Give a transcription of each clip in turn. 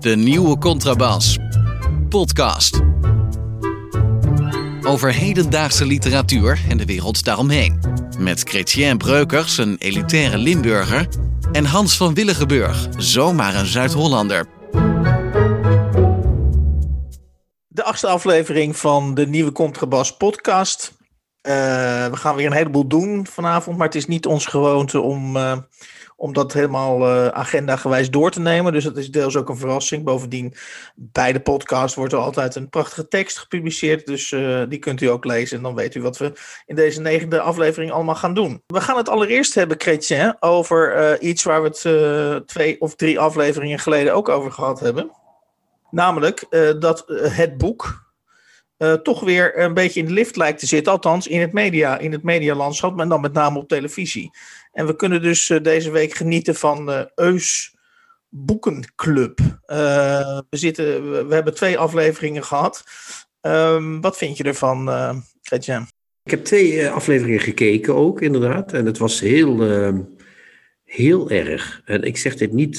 De nieuwe Contrabas. Podcast. Over hedendaagse literatuur en de wereld daaromheen. Met Chrétien Breukers, een elitaire Limburger. En Hans van Willigenburg, zomaar een Zuid-Hollander. De achtste aflevering van de nieuwe Contrabas podcast. Uh, we gaan weer een heleboel doen vanavond, maar het is niet ons gewoonte om, uh, om dat helemaal uh, agenda-gewijs door te nemen. Dus dat is deels ook een verrassing. Bovendien, bij de podcast wordt er altijd een prachtige tekst gepubliceerd. Dus die kunt u ook lezen en dan weet u wat we in deze negende aflevering allemaal gaan doen. We gaan het allereerst hebben, Chrétien, over iets waar we het twee of drie afleveringen geleden ook over gehad hebben. Namelijk dat het boek toch weer een beetje in de lift lijkt te zitten. Althans, in het, media, in het medialandschap, maar dan met name op televisie. En we kunnen dus uh, deze week genieten van uh, Eus Boekenclub. we, zitten, we, hebben twee afleveringen gehad. Um, wat vind je ervan, uh? Ik heb twee afleveringen gekeken ook, inderdaad. En het was heel ehm, heel erg. En ik zeg dit niet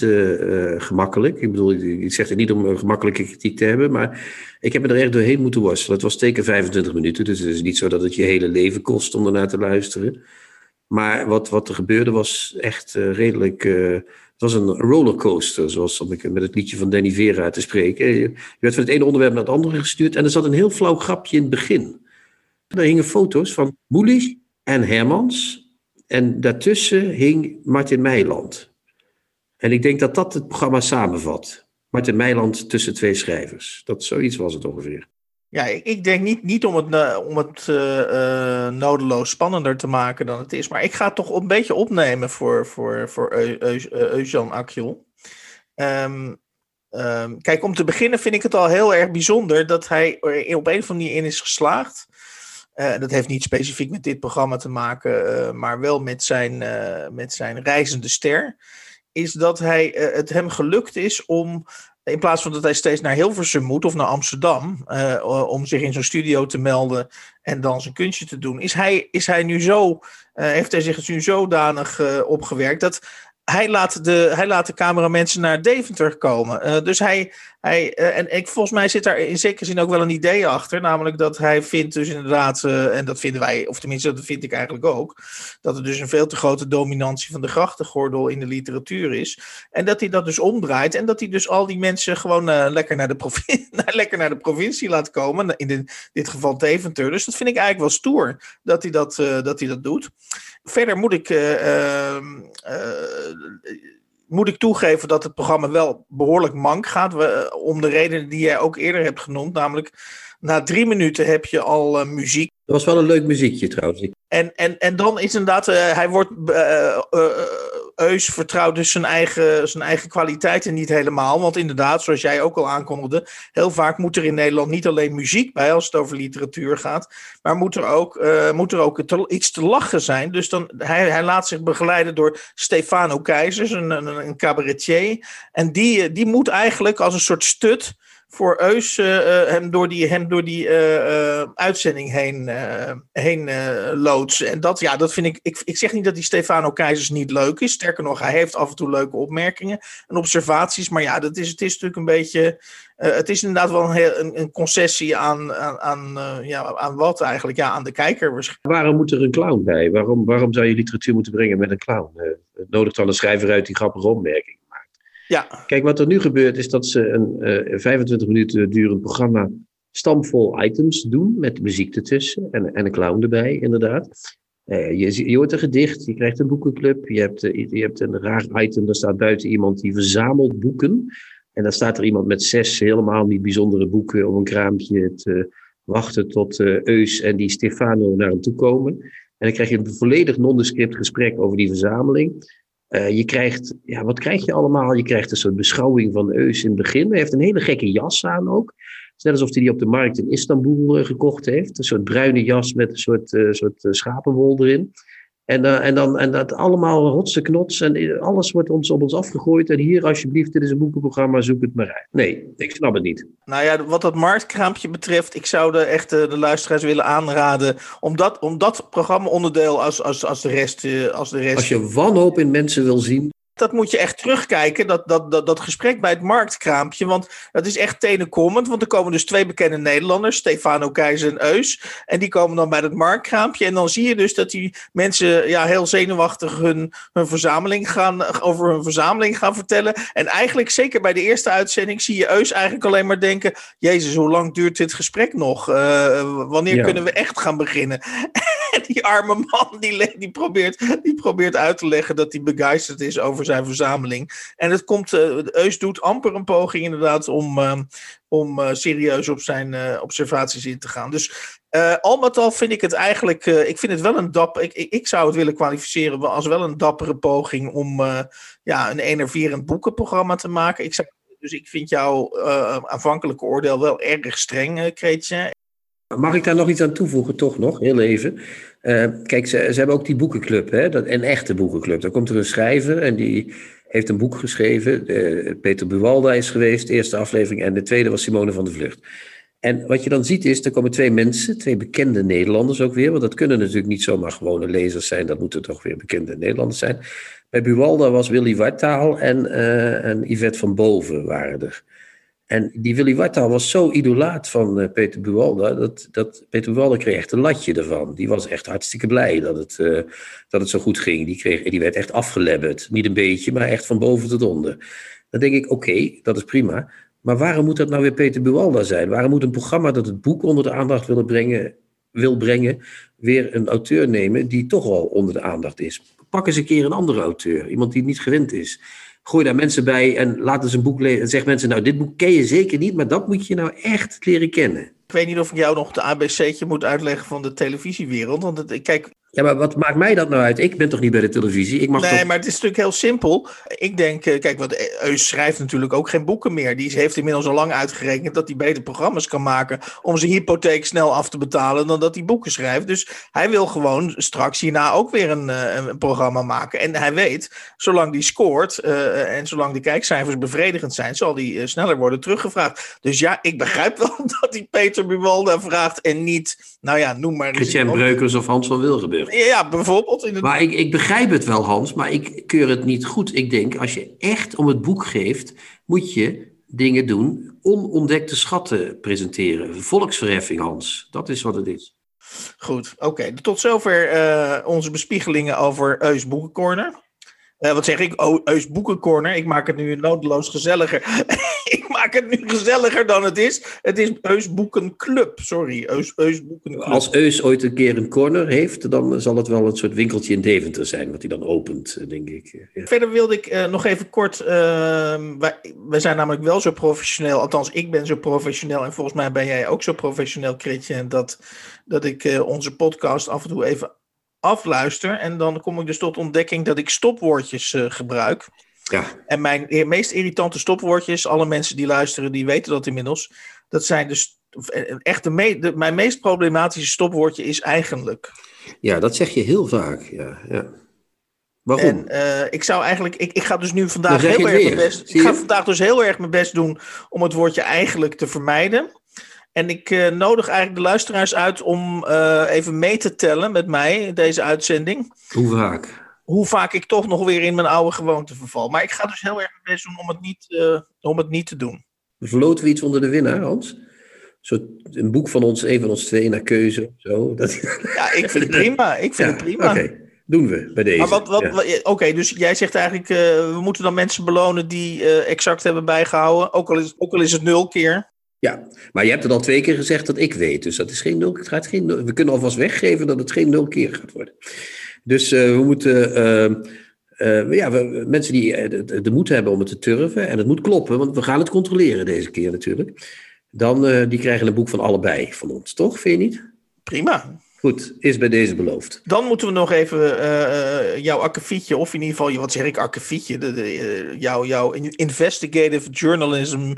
gemakkelijk. Ik bedoel, ik zeg dit niet om een gemakkelijke kritiek te hebben, maar ik heb me er echt doorheen moeten worstelen. Het was teken 25 minuten, dus het is niet zo dat het je hele leven kost om ernaar te luisteren. Maar wat, wat er gebeurde was echt uh, redelijk. het was een rollercoaster, zoals om ik met het liedje van Danny Vera te spreken. Je werd van het ene onderwerp naar het andere gestuurd en er zat een heel flauw grapje in het begin. Daar hingen foto's van Moelis en Hermans en daartussen hing Martin Meiland. En ik denk dat dat het programma samenvat. Martin Meiland tussen twee schrijvers. Dat zoiets was het ongeveer. Ja, ik, denk niet, niet om het, uh, om het uh, nodeloos spannender te maken dan het is. Maar ik ga het toch een beetje opnemen voor, voor, voor Akjol. Um, um, kijk, om te beginnen vind ik het al heel erg bijzonder dat hij er op een of andere manier in is geslaagd dat heeft niet specifiek met dit programma te maken, maar wel met zijn, met zijn reizende ster. Is dat hij, het hem gelukt is om, in plaats van dat hij steeds naar Hilversum moet of naar Amsterdam, om zich in zo'n studio te melden en dan zijn kunstje te doen, is hij, is hij nu zo, heeft hij zich nu zodanig opgewerkt dat hij laat, de, hij laat de cameramensen naar Deventer komen. Uh, dus hij, hij uh, en ik, volgens mij zit daar in zekere zin ook wel een idee achter. Namelijk dat hij vindt dus inderdaad, uh, en dat vinden wij, of tenminste dat vind ik eigenlijk ook, dat er dus een veel te grote dominantie van de grachtengordel in de literatuur is. En dat hij dat dus omdraait en dat hij dus al die mensen gewoon lekker, naar de provincie, lekker naar de provincie laat komen. In de, dit geval Deventer. Dus dat vind ik eigenlijk wel stoer dat hij dat, dat, hij dat doet. Verder moet ik moet ik toegeven dat het programma wel behoorlijk mank gaat. We, om de redenen die jij ook eerder hebt genoemd. Namelijk, na drie minuten heb je al uh, muziek. Dat was wel een leuk muziekje trouwens. En, en, en dan is inderdaad, uh, hij wordt. Uh, Eus vertrouwt dus zijn eigen, zijn eigen kwaliteiten niet helemaal. Want inderdaad, zoals jij ook al aankondigde, heel vaak moet er in Nederland niet alleen muziek bij als het over literatuur gaat, maar moet er ook, moet er ook te, iets te lachen zijn. Dus dan, hij, hij laat zich begeleiden door Stefano Keizers, een, een, een cabaretier. En die, die moet eigenlijk als een soort stut voor Eus uh, hem door die, hem door die uh, uitzending heen, heen loodsen. En dat, ja, dat vind ik, ik. Ik zeg niet dat die Stefano Keizers niet leuk is. Sterker nog, hij heeft af en toe leuke opmerkingen en observaties. Maar ja, dat is, het is natuurlijk een beetje. het is inderdaad wel een, een, concessie aan, aan, ja, aan wat eigenlijk? Ja, aan de kijker waarschijnlijk. Waarom moet er een clown bij? Waarom, waarom zou je literatuur moeten brengen met een clown? nodigt dan een schrijver uit die grappige opmerking. Ja. Kijk, wat er nu gebeurt is dat ze een uh, 25 minuten durend programma stamvol items doen met muziek ertussen en, en een clown erbij, inderdaad. Uh, je, je hoort een gedicht, je krijgt een boekenclub, je hebt, uh, je hebt een raar item, daar staat buiten iemand die verzamelt boeken. En dan staat er iemand met zes helemaal niet bijzondere boeken om een kraampje te wachten tot Eus en die Stefano naar hem toe komen. En dan krijg je een volledig nondescript gesprek over die verzameling. Uh, je krijgt, ja, wat krijg je allemaal? Je krijgt een soort beschouwing van Eus in het begin. Hij heeft een hele gekke jas aan ook. Net alsof hij die op de markt in Istanbul uh, gekocht heeft. Een soort bruine jas met een soort, uh, soort schapenwol erin. En, en, dan, en dat allemaal rotse knots en alles wordt ons op ons afgegooid. En hier alsjeblieft, dit is een boekenprogramma, zoek het maar uit. Nee, ik snap het niet. Nou ja, wat dat marktkraampje betreft, ik zou de, echt de luisteraars willen aanraden om dat, om dat programma onderdeel als, als, als, de rest, als de rest... Als je wanhoop in mensen wil zien, dat moet je echt terugkijken, dat, dat, dat, dat gesprek bij het marktkraampje. Want dat is echt tenenkomend. Want er komen dus twee bekende Nederlanders, Stefano Keizer en Eus. En die komen dan bij het marktkraampje. En dan zie je dus dat die mensen ja, heel zenuwachtig hun, hun verzameling gaan, over hun verzameling gaan vertellen. En eigenlijk, zeker bij de eerste uitzending, zie je Eus eigenlijk alleen maar denken: Jezus, hoe lang duurt dit gesprek nog? Uh, wanneer kunnen we echt gaan beginnen? Die arme man die, die, probeert, die probeert uit te leggen dat hij begeisterd is over zijn verzameling. En het komt, uh, Eus doet amper een poging inderdaad om, uh, om uh, serieus op zijn observaties in te gaan. Dus al met al vind ik het eigenlijk, ik vind het wel een dap, ik, ik, ik, zou het willen kwalificeren als wel een dappere poging om ja, een enerverend boekenprogramma te maken. Ik dus ik vind jouw aanvankelijke oordeel wel erg streng, Kreetje. Mag ik daar nog iets aan toevoegen, toch nog, heel even? Uh, kijk, ze, ze hebben ook die boekenclub, hè? Dat, een echte boekenclub. Daar komt er een schrijver en die heeft een boek geschreven. Peter Buwalda is geweest, de eerste aflevering. En de tweede was Simone van der Vlucht. En wat je dan ziet is, er komen twee mensen, twee bekende Nederlanders ook weer. Want dat kunnen natuurlijk niet zomaar gewone lezers zijn. Dat moeten toch weer bekende Nederlanders zijn. Bij Buwalda was Willy Wartaal en, uh, en Yvette van Boven waren er. En die Willy Wartaal was zo idolaat van uh, Peter Buwalda, dat, dat Peter Buwalda kreeg echt een latje ervan. Die was echt hartstikke blij dat het, uh, dat het zo goed ging. Die, kreeg, die werd echt afgelebberd. Niet een beetje, maar echt van boven tot onder. Dan denk ik, oké, dat is prima. Maar waarom moet dat nou weer Peter Buwalda zijn? Waarom moet een programma dat het boek onder de aandacht wil brengen, wil brengen weer een auteur nemen die toch al onder de aandacht is? Pak eens een keer een andere auteur, iemand die niet gewend is gooi daar mensen bij en laat eens een boek lezen. En zeg mensen, nou, dit boek ken je zeker niet, maar dat moet je nou echt leren kennen. Ik weet niet of ik jou nog de ABC'tje moet uitleggen van de televisiewereld. Want het, kijk, ja, maar wat maakt mij dat nou uit? Ik ben toch niet bij de televisie? Ik mag nee, toch... maar het is natuurlijk heel simpel. Ik denk, eh, kijk, want Eus schrijft natuurlijk ook geen boeken meer. Die heeft inmiddels al lang uitgerekend dat hij beter programma's kan maken om zijn hypotheek snel af te betalen dan dat hij boeken schrijft. Dus hij wil gewoon straks hierna ook weer een, eh, een programma maken. En hij weet, zolang die scoort uh, en zolang de kijkcijfers bevredigend zijn, zal die uh, sneller worden teruggevraagd. Dus ja, ik begrijp wel dat hij Peter Buwalda vraagt en niet, nou ja, noem maar... Christian Breukers of Hans van Wilgenburg. Ja, bijvoorbeeld. In het... Maar ik, ik begrijp het wel, Hans, maar ik keur het niet goed. Ik denk, als je echt om het boek geeft, moet je dingen doen, onontdekte schatten presenteren. Volksverheffing, Hans. Dat is wat het is. Goed, oké. Tot zover uh, onze bespiegelingen over Eus Boekencorner. Uh, wat zeg ik? Oh, Eus Boekencorner. Ik maak het nu nodeloos gezelliger. ik maak het nu gezelliger dan het is. Het is Eus Boekenclub. Sorry, Eus, Eus Boekenclub. Als Eus ooit een keer een corner heeft, dan zal het wel een soort winkeltje in Deventer zijn, wat hij dan opent, denk ik. Ja. Verder wilde ik uh, nog even kort. Uh, wij, wij, zijn namelijk wel zo professioneel. Althans, ik ben zo professioneel. En volgens mij ben jij ook zo professioneel, Kritje. Dat, dat ik onze podcast af en toe even afluister. En dan kom ik dus tot ontdekking dat ik stopwoordjes uh, gebruik. Ja. En mijn meest irritante stopwoordjes, alle mensen die luisteren, die weten dat inmiddels. Dat zijn dus echt de, me de mijn meest problematische stopwoordje is eigenlijk. Ja, dat zeg je heel vaak. Ja, ja. Waarom? En, uh, ik zou eigenlijk, ik, ik ga dus nu vandaag heel erg mijn best. Ik ga vandaag dus heel erg mijn best doen om het woordje eigenlijk te vermijden. En ik uh, nodig eigenlijk de luisteraars uit om uh, even mee te tellen met mij deze uitzending. Hoe vaak? Hoe vaak ik toch nog weer in mijn oude gewoonte verval. Maar ik ga dus heel erg mijn best doen om het niet, uh, om het niet te doen. Verloten we iets onder de winnaar, Hans? Zo, een boek van ons, een van ons twee naar keuze. Zo. Dat... Ja, ik vind het prima. Ik vind ja, het prima. Oké, okay. doen we bij deze. Maar wat, wat, ja. Oké, okay, dus jij zegt eigenlijk, we moeten dan mensen belonen die exact hebben bijgehouden. Ook al is, ook al is het nul keer. Ja, maar je hebt het al twee keer gezegd dat ik weet. Dus dat is geen nul, het gaat geen we kunnen alvast weggeven dat het geen nul keer gaat worden. Dus uh, we moeten. Uh, uh, ja, we, mensen die de, de, moed hebben om het te turven. En het moet kloppen, want we gaan het controleren deze keer natuurlijk. Dan die krijgen een boek van allebei van ons, toch? Vind je niet? Prima. Goed, is bij deze beloofd. Dan moeten we nog even uh, jouw akkefietje, of in ieder geval, wat zeg ik, akkefietje, de, de, jouw, investigative journalism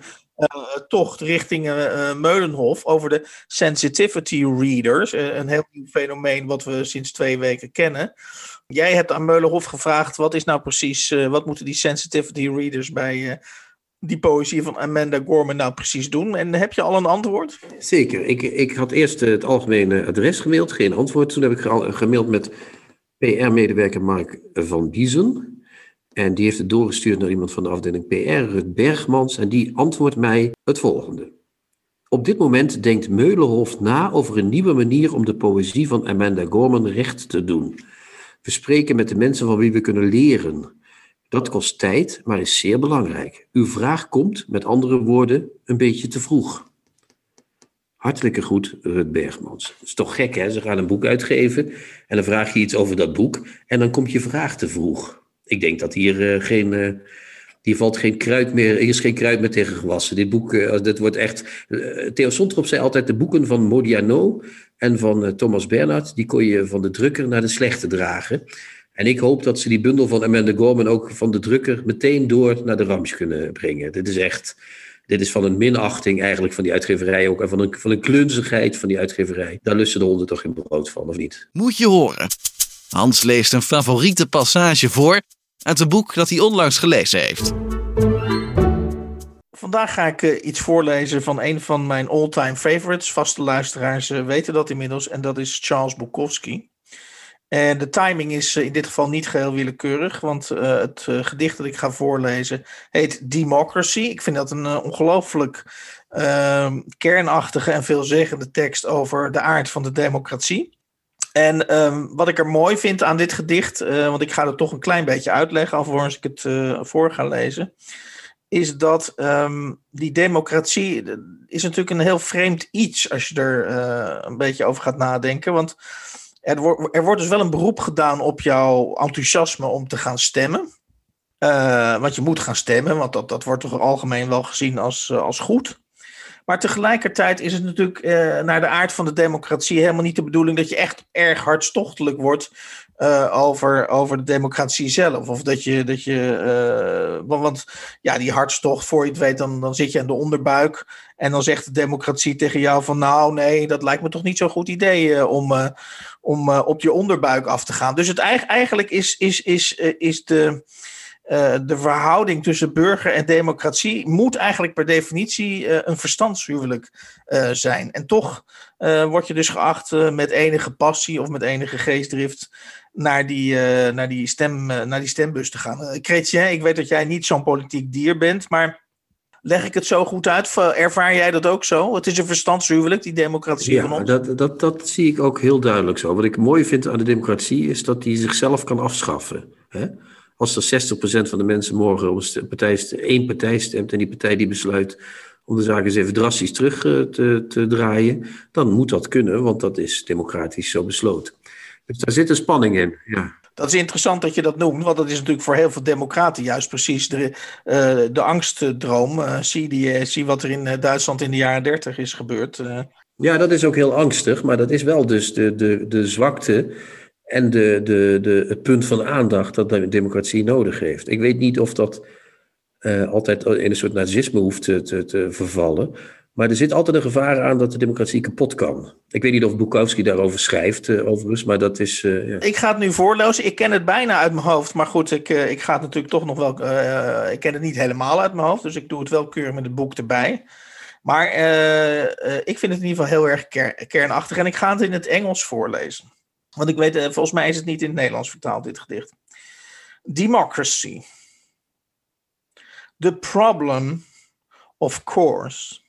tocht richting Meulenhof over de sensitivity readers. een heel nieuw fenomeen wat we sinds twee weken kennen. Jij hebt aan Meulenhof gevraagd, wat is nou precies, wat moeten die sensitivity readers bij die poëzie van Amanda Gorman nou precies doen? En heb je al een antwoord? Zeker. Ik, ik had eerst het algemene adres gemaild, geen antwoord. Toen heb ik gemaild met PR-medewerker Mark van Biezen. En die heeft het doorgestuurd naar iemand van de afdeling PR, Rut Bergmans. En die antwoordt mij het volgende. Op dit moment denkt Meulenhof na over een nieuwe manier om de poëzie van Amanda Gorman recht te doen. We spreken met de mensen van wie we kunnen leren. Dat kost tijd, maar is zeer belangrijk. Uw vraag komt, met andere woorden, een beetje te vroeg. Hartelijke groet, Rut Bergmans. Dat is toch gek, hè? Ze gaan een boek uitgeven en dan vraag je iets over dat boek en dan komt je vraag te vroeg. Ik denk dat hier uh, geen. Uh, hier valt geen kruid meer. Hier is geen kruid meer tegen gewassen. Dit boek, uh, dit wordt echt. Theo Sontrop zei altijd: de boeken van Modiano en van Thomas Bernhard. die kon je van de drukker naar de slechte dragen. En ik hoop dat ze die bundel van Amanda Gorman ook van de drukker meteen door naar de Rams kunnen brengen. Dit is echt. Dit is van een minachting eigenlijk van die uitgeverij ook. En van een, van een klunzigheid van die uitgeverij. Daar lusten de honden toch geen brood van, of niet? Moet je horen. Hans leest een favoriete passage voor uit een boek dat hij onlangs gelezen heeft. Vandaag ga ik uh, iets voorlezen van een van mijn all-time favorites. Vaste luisteraars uh, weten dat inmiddels. En dat is Charles Bukowski. En de timing is uh, in dit geval niet geheel willekeurig. Want het gedicht dat ik ga voorlezen heet Democracy. Ik vind dat een ongelooflijk ehm, kernachtige en veelzeggende tekst over de aard van de democratie. En um, wat ik er mooi vind aan dit gedicht, uh, want ik ga het toch een klein beetje uitleggen alvorens ik het uh, voor ga lezen, is dat um, die democratie is natuurlijk een heel vreemd iets als je er uh, een beetje over gaat nadenken. Want er, wordt er wordt dus wel een beroep gedaan op jouw enthousiasme om te gaan stemmen. want je moet gaan stemmen, want dat, dat wordt toch algemeen wel gezien als, als goed. Maar tegelijkertijd is het natuurlijk uh, naar de aard van de democratie helemaal niet de bedoeling dat je echt erg hartstochtelijk wordt uh, over, over de democratie zelf. Of dat je, dat je uh, want, want, ja, die hartstocht, voor je het weet, dan, dan zit je aan de onderbuik. En dan zegt de democratie tegen jou van nou nee, dat lijkt me toch niet zo'n goed idee om, om op je onderbuik af te gaan. Dus het eigenlijk is, is, is, is de uh, de verhouding tussen burger en democratie moet eigenlijk per definitie uh, een verstandshuwelijk uh, zijn. En toch word je dus geacht met enige passie of met enige geestdrift naar die, naar die, stem, naar die stembus te gaan. Chrétien, ik weet dat jij niet zo'n politiek dier bent, maar leg ik het zo goed uit? Ervaar jij dat ook zo? Het is een verstandshuwelijk, die democratie ja, van ons. Dat, dat, dat zie ik ook heel duidelijk zo. Wat ik mooi vind aan de democratie is dat die zichzelf kan afschaffen. Hè? als er 60% van de mensen morgen op een partij, één partij stemt en die partij die besluit om de zaak eens even drastisch terug eh, te, te draaien, dan moet dat kunnen, want dat is democratisch zo besloten. Dus daar zit een spanning in. Ja. Dat is interessant dat je dat noemt, want dat is natuurlijk voor heel veel democraten juist precies de, uh, de angstdroom. Uh, zie, die, zie wat er in Duitsland in de jaren 30 is gebeurd. Ja, dat is ook heel angstig, maar dat is wel dus de, de, de zwakte en de, de, de, het punt van aandacht dat de democratie nodig heeft. Ik weet niet of dat altijd in een soort nazisme hoeft te, te, vervallen. Maar er zit altijd een gevaar aan dat de democratie kapot kan. Ik weet niet of Bukowski daarover schrijft, uh, overigens, maar dat is. Uh, ja. Ik ga het nu voorlezen. Ik ken het bijna uit mijn hoofd. Maar goed, ik, ik ga het natuurlijk toch nog wel. ik ken het niet helemaal uit mijn hoofd. Dus ik doe het wel keurig met het boek erbij. Maar ik vind het in ieder geval heel erg ker kernachtig. En ik ga het in het Engels voorlezen. Want ik weet, eh, volgens mij is het niet in het Nederlands vertaald, dit gedicht. Democracy. The problem, of course,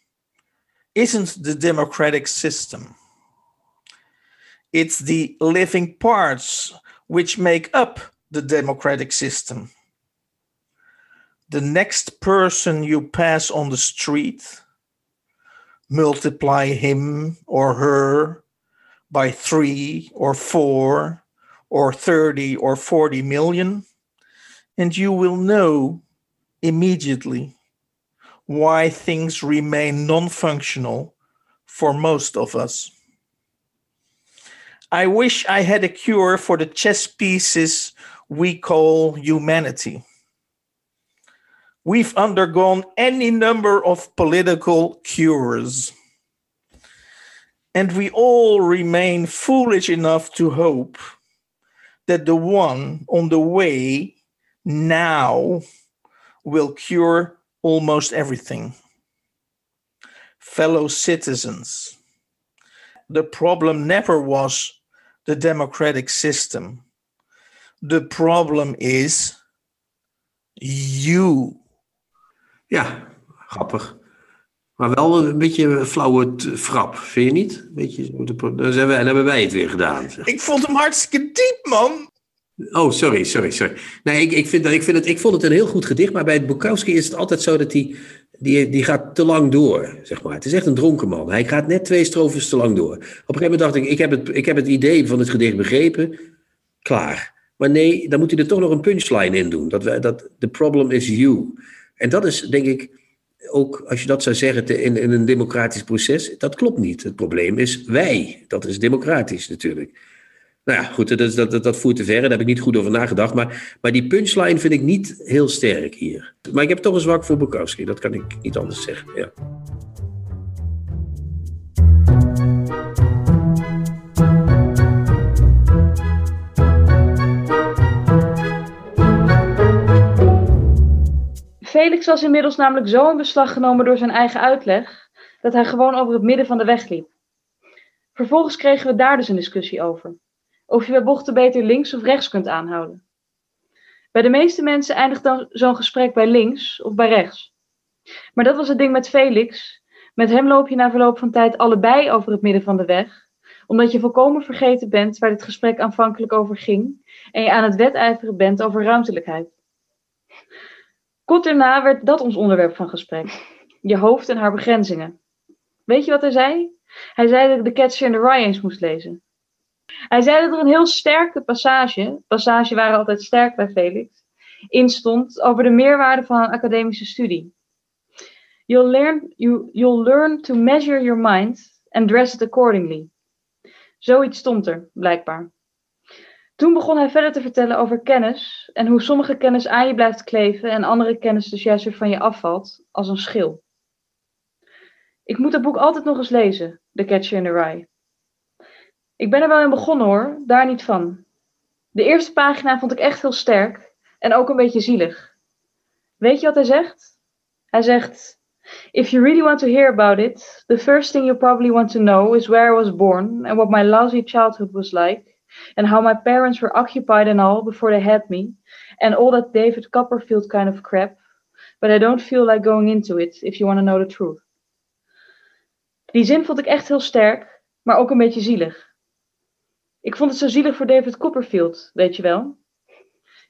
isn't the democratic system. It's the living parts which make up the democratic system. The next person you pass on the street, multiply him or her by three or four or 30 or 40 million, and you will know immediately why things remain non functional for most of us. I wish I had a cure for the chess pieces we call humanity. We've undergone any number of political cures and we all remain foolish enough to hope that the one on the way now will cure almost everything. Fellow citizens, the problem never was the democratic system. The problem is You. Ja, grappig. Maar wel een beetje een flauwe frap, vind je niet? Beetje, dan, zijn we, dan hebben wij het weer gedaan. zeg. Ik vond hem hartstikke diep, man. Oh, sorry, sorry, sorry. Nee, ik, ik, vind, dat- ik, vind het, ik vond het een heel goed gedicht, maar bij Bukowski is het altijd zo dat hij, die, die gaat te lang door, zeg maar. Het is echt een dronken man. Hij gaat net twee strofes te lang door. Op een gegeven moment dacht ik, ik heb het, ik heb het idee van het gedicht begrepen, klaar. Maar nee, dan moet hij er toch nog een punchline in doen. Dat, we, dat the problem is you. En dat is, denk ik, ook als je dat zou zeggen in, in een democratisch proces, dat klopt niet. Het probleem is wij. Dat is democratisch natuurlijk. Nou ja, goed, dat, dat voert te ver. Daar heb ik niet goed over nagedacht. Maar, maar die punchline vind ik niet heel sterk hier. Maar ik heb toch een zwak voor Bukowski. Dat kan ik niet anders zeggen. Ja. Felix was inmiddels namelijk zo in beslag genomen door zijn eigen uitleg, dat hij gewoon over het midden van de weg liep. Vervolgens kregen we daar dus een discussie over. Of je bij bochten beter links of rechts kunt aanhouden. Bij de meeste mensen eindigt dan zo'n gesprek bij links of bij rechts. Maar dat was het ding met Felix. Met hem loop je na verloop van tijd allebei over het midden van de weg, omdat je volkomen vergeten bent waar dit gesprek aanvankelijk over ging en je aan het wedijveren bent over ruimtelijkheid. Kort daarna werd dat ons onderwerp van gesprek. Je hoofd en haar begrenzingen. Weet je wat hij zei? Hij zei dat ik de Catcher in the Rye eens moest lezen. Hij zei dat er een heel sterke passage, passage waren altijd sterk bij Felix, in stond over de meerwaarde van een academische studie. You'll learn, you, you'll learn to measure your mind and dress it accordingly. Zoiets stond er, blijkbaar. Toen begon hij verder te vertellen over kennis en hoe sommige kennis aan je blijft kleven en andere kennis dus juist weer van je afvalt, als een schil. Ik moet dat boek altijd nog eens lezen, The Catcher in the Rye. Ik ben er wel in begonnen hoor, daar niet van. De eerste pagina vond ik echt heel sterk en ook een beetje zielig. Weet je wat hij zegt? Hij zegt: If you really want to hear about it, the first thing you probably want to know is where I was born and what my lousy childhood was like and how my parents were occupied and all before they had me, and all that David Copperfield kind of crap, but I don't feel like going into it if you want to know the truth. Die zin vond ik echt heel sterk, maar ook een beetje zielig. Ik vond het zo zielig voor David Copperfield, weet je wel.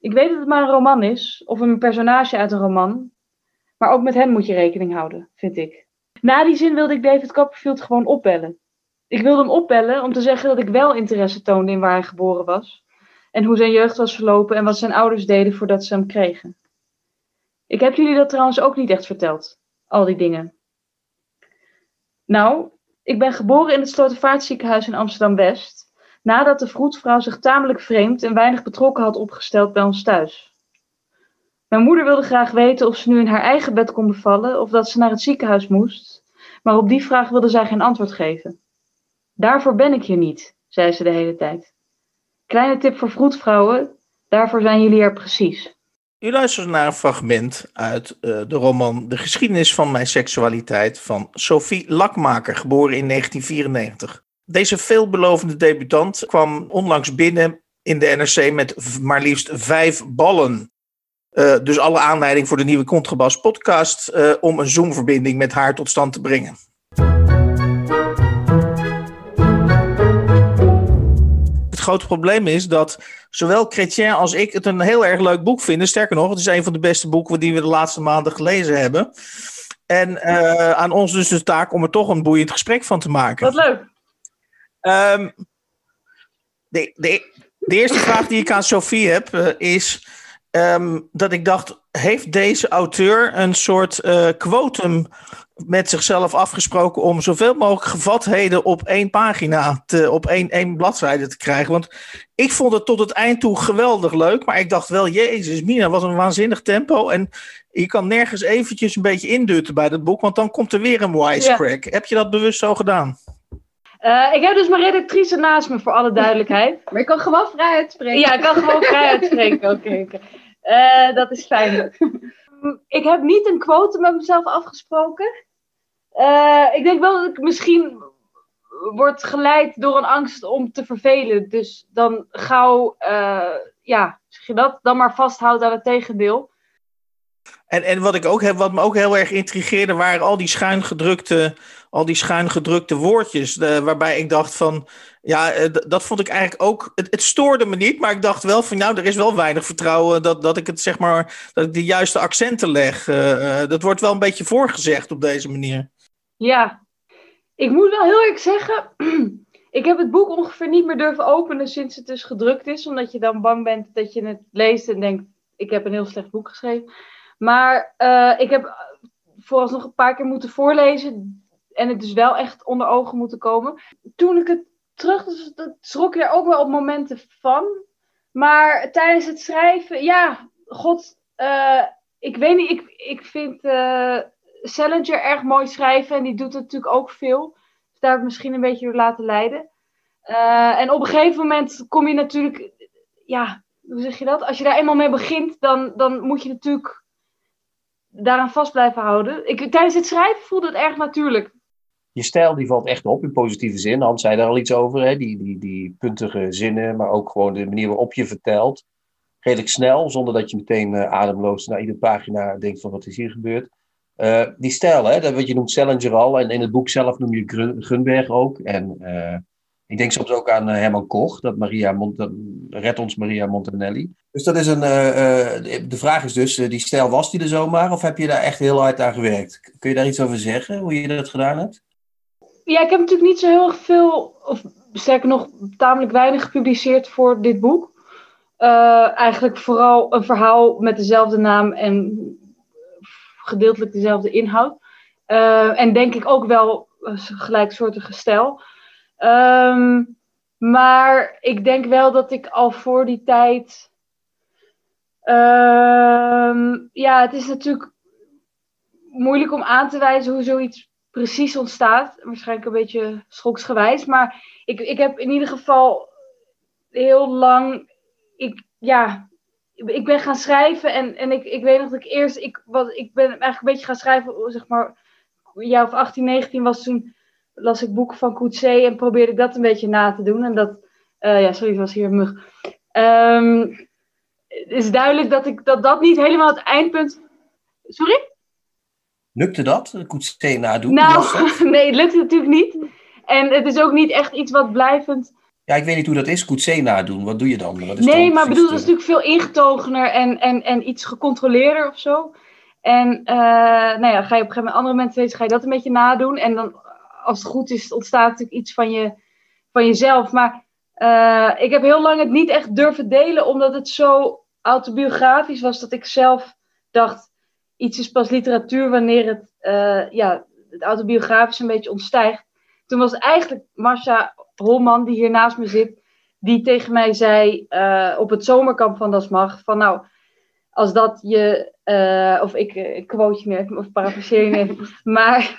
Ik weet dat het maar een roman is, of een personage uit een roman, maar ook met hen moet je rekening houden, vind ik. Na die zin wilde ik David Copperfield gewoon opbellen. Ik wilde hem opbellen om te zeggen dat ik wel interesse toonde in waar hij geboren was. En hoe zijn jeugd was verlopen en wat zijn ouders deden voordat ze hem kregen. Ik heb jullie dat trouwens ook niet echt verteld, al die dingen. Nou, ik ben geboren in het Slotervaartziekenhuis in Amsterdam-West, nadat de vroedvrouw zich tamelijk vreemd en weinig betrokken had opgesteld bij ons thuis. Mijn moeder wilde graag weten of ze nu in haar eigen bed kon bevallen of dat ze naar het ziekenhuis moest, maar op die vraag wilde zij geen antwoord geven. Daarvoor ben ik hier niet, zei ze de hele tijd. Kleine tip voor vroedvrouwen, daarvoor zijn jullie er precies. U luistert naar een fragment uit eh, de roman De geschiedenis van mijn seksualiteit van Sophie Lakmaker, geboren in 1994. Deze veelbelovende debutant kwam onlangs binnen in de NRC met maar liefst vijf ballen. Eh, dus alle aanleiding voor de nieuwe Contrabas podcast eh, om een Zoom-verbinding met haar tot stand te brengen. Het grote probleem is dat zowel Chrétien als ik het een heel erg leuk boek vinden. Sterker nog, het is een van de beste boeken die we de laatste maanden gelezen hebben. En eh, aan ons dus de taak om er toch een boeiend gesprek van te maken. Wat leuk. Ehm, de, de, de eerste vraag die ik aan Sophie heb eh, is ehm, dat ik dacht, heeft deze auteur een soort eh, quotum met zichzelf afgesproken om zoveel mogelijk gevatheden op één pagina, te, op één, één bladzijde te krijgen? Want ik vond het tot het eind toe geweldig leuk, maar ik dacht wel, jezus mina, wat een waanzinnig tempo. En je kan nergens eventjes een beetje indutten bij dat boek, want dan komt er weer een wisecrack. Heb je dat bewust zo gedaan? Eh, ik heb dus mijn redactrice naast me, voor alle duidelijkheid. Maar je kan gewoon vrij uitspreken. Ja, ik kan gewoon vrij uitspreken. Oké, oké. Eh, dat is fijn. ik heb niet een quote met mezelf afgesproken. Eh, ik denk wel dat ik misschien word geleid door een angst om te vervelen. Dus dan gauw, eh, ja, zeg je dat? Dan maar vasthoudt aan het tegendeel. En, en wat, ik ook heb, wat me ook heel erg intrigeerde, waren al die schuin gedrukte, al die schuin gedrukte woordjes. De, waarbij ik dacht van, ja, eh, dat vond ik eigenlijk ook. Het, stoorde me niet, maar ik dacht wel van, nou, er is wel weinig vertrouwen dat, dat ik het zeg maar, dat ik de juiste accenten leg. Uh, dat wordt wel een beetje voorgezegd op deze manier. Ja, ik moet wel heel erg zeggen. Ik heb het boek ongeveer niet meer durven openen sinds het dus gedrukt is. Omdat je dan bang bent dat je het leest en denkt: ik heb een heel slecht boek geschreven. Maar ik heb vooralsnog een paar keer moeten voorlezen. En het dus wel echt onder ogen moeten komen. Toen ik het terug, dus dat schrok je er ook wel op momenten van. Maar tijdens het schrijven, ja, god, uh, ik weet niet, ik, ik vind uh, erg mooi schrijven en die doet natuurlijk ook veel. Dus daar heb ik misschien een beetje door laten leiden. Uh, en op een gegeven moment kom je natuurlijk, ja, hoe zeg je dat? Als je daar eenmaal mee begint, dan, dan moet je natuurlijk daaraan vast blijven houden. Ik, tijdens het schrijven voelde het erg natuurlijk. Je stijl die valt echt op in positieve zin. Hans zei daar al iets over, hè? Die, die, die puntige zinnen, maar ook gewoon de manier waarop je vertelt. Redelijk snel, zonder dat je meteen uh, ademloos naar iedere pagina denkt van wat is hier gebeurd. Uh, die stijl, hè, dat wat je noemt Salinger al, en in het boek zelf noem je Gunberg ook. En uh, ik denk soms ook aan Herman Koch, dat Maria Mont Red ons Maria Montanelli. Dus dat is een, de vraag is dus, die stijl was die er zomaar, of heb je daar echt heel hard aan gewerkt? Kun je daar iets over zeggen, hoe je dat gedaan hebt? Ja, ik heb natuurlijk niet zo heel erg veel, of sterker nog, tamelijk weinig gepubliceerd voor dit boek. Uh, eigenlijk vooral een verhaal met dezelfde naam en gedeeltelijk dezelfde inhoud. Uh, en denk ik ook wel gelijksoortige stijl. Um, maar ik denk wel dat ik al voor die tijd. Um, ja, het is natuurlijk moeilijk om aan te wijzen hoe zoiets precies ontstaat. Waarschijnlijk een beetje schoksgewijs. Maar ik, ik heb in ieder geval heel lang. Ik, ja, ik ben gaan schrijven en, en ik, ik weet nog dat ik eerst. Ik, wat, ik ben eigenlijk een beetje gaan schrijven, zeg maar. Ja, of 18, 19 was toen. Las ik boeken van Coetzee en probeerde ik dat een beetje na te doen. En dat. Uh, ja, sorry, was hier mug. Um, het is duidelijk dat, ik, dat dat niet helemaal het eindpunt. Sorry? Lukte dat, Coetzee nadoen? Nou, nee, het lukte natuurlijk niet. En het is ook niet echt iets wat blijvend... Ja, ik weet niet hoe dat is, Coetzee nadoen. Wat doe je dan? Wat is nee, dan maar bedoel, dat is natuurlijk veel ingetogener en, en, en iets gecontroleerder of zo. En uh, nou ja, ga je op een gegeven moment andere mensen weten, ga je dat een beetje nadoen. En dan, als het goed is, ontstaat natuurlijk iets van, je, van jezelf. Maar uh, ik heb heel lang het niet echt durven delen, omdat het zo autobiografisch was dat ik zelf dacht, iets is pas literatuur wanneer het, uh, ja, het autobiografisch een beetje ontstijgt. Toen was eigenlijk Marcia Holman, die hier naast me zit, die tegen mij zei uh, op het zomerkamp van Das Mag, van nou, als dat je, uh, of ik, ik quote je nu even, of parafraseer je even, maar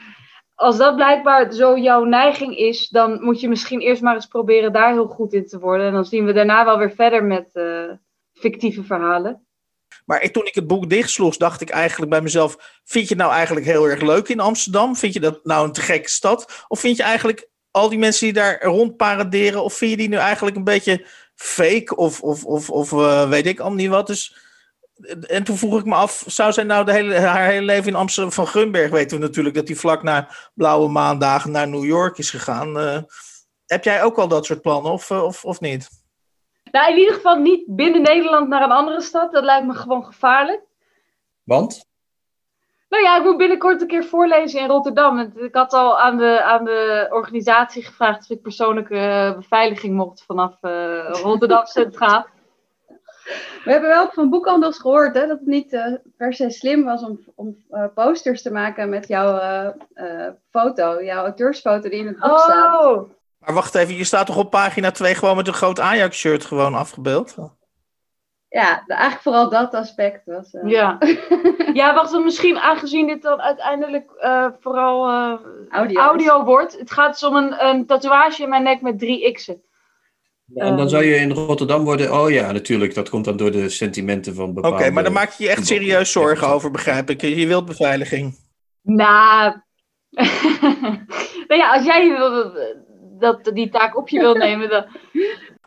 als dat blijkbaar zo jouw neiging is, dan moet je misschien eerst maar eens proberen daar heel goed in te worden. En dan zien we daarna wel weer verder met fictieve verhalen. Maar toen ik het boek dichtsloeg, dacht ik eigenlijk bij mezelf: Vind je het nou eigenlijk heel erg leuk in Amsterdam? Vind je dat nou een te gekke stad? Of vind je eigenlijk al die mensen die daar rond paraderen, of vind je die nu eigenlijk een beetje fake? Of, of, of, of uh, weet ik al niet wat? Dus, en toen vroeg ik me af: zou zij nou de hele, haar hele leven in Amsterdam van Grunberg weten we natuurlijk dat hij vlak na Blauwe Maandagen naar New York is gegaan? Uh, heb jij ook al dat soort plannen, of, uh, of, of niet? Nou, in ieder geval niet binnen Nederland naar een andere stad. Dat lijkt me gewoon gevaarlijk. Want? Nou ja, ik moet binnenkort een keer voorlezen in Rotterdam. Ik had al aan de, aan de organisatie gevraagd of ik persoonlijke uh, beveiliging mocht vanaf uh, Rotterdam Centraal. We hebben wel van boekhandels gehoord hè, dat het niet uh, per se slim was om, om posters te maken met jouw foto, jouw auteursfoto die in het boek oh. staat. Maar wacht even, je staat toch op pagina 2 gewoon met een groot Ajax-shirt gewoon afgebeeld? Ja, eigenlijk vooral dat aspect was. Uh... Ja. ja, wacht, dan misschien aangezien dit dan uiteindelijk uh, vooral uh, audio, audio wordt. Het gaat dus om een, een, tatoeage in mijn nek met drie x'en. Ja, en dan zou je in Rotterdam worden. Oh ja, natuurlijk. Dat komt dan door de sentimenten van bepaalde... Oké, okay, maar dan maak je je echt serieus zorgen over, begrijp ik. Je wilt beveiliging. Nou... nou ja, als jij dat, die taak op je wil nemen. Dan...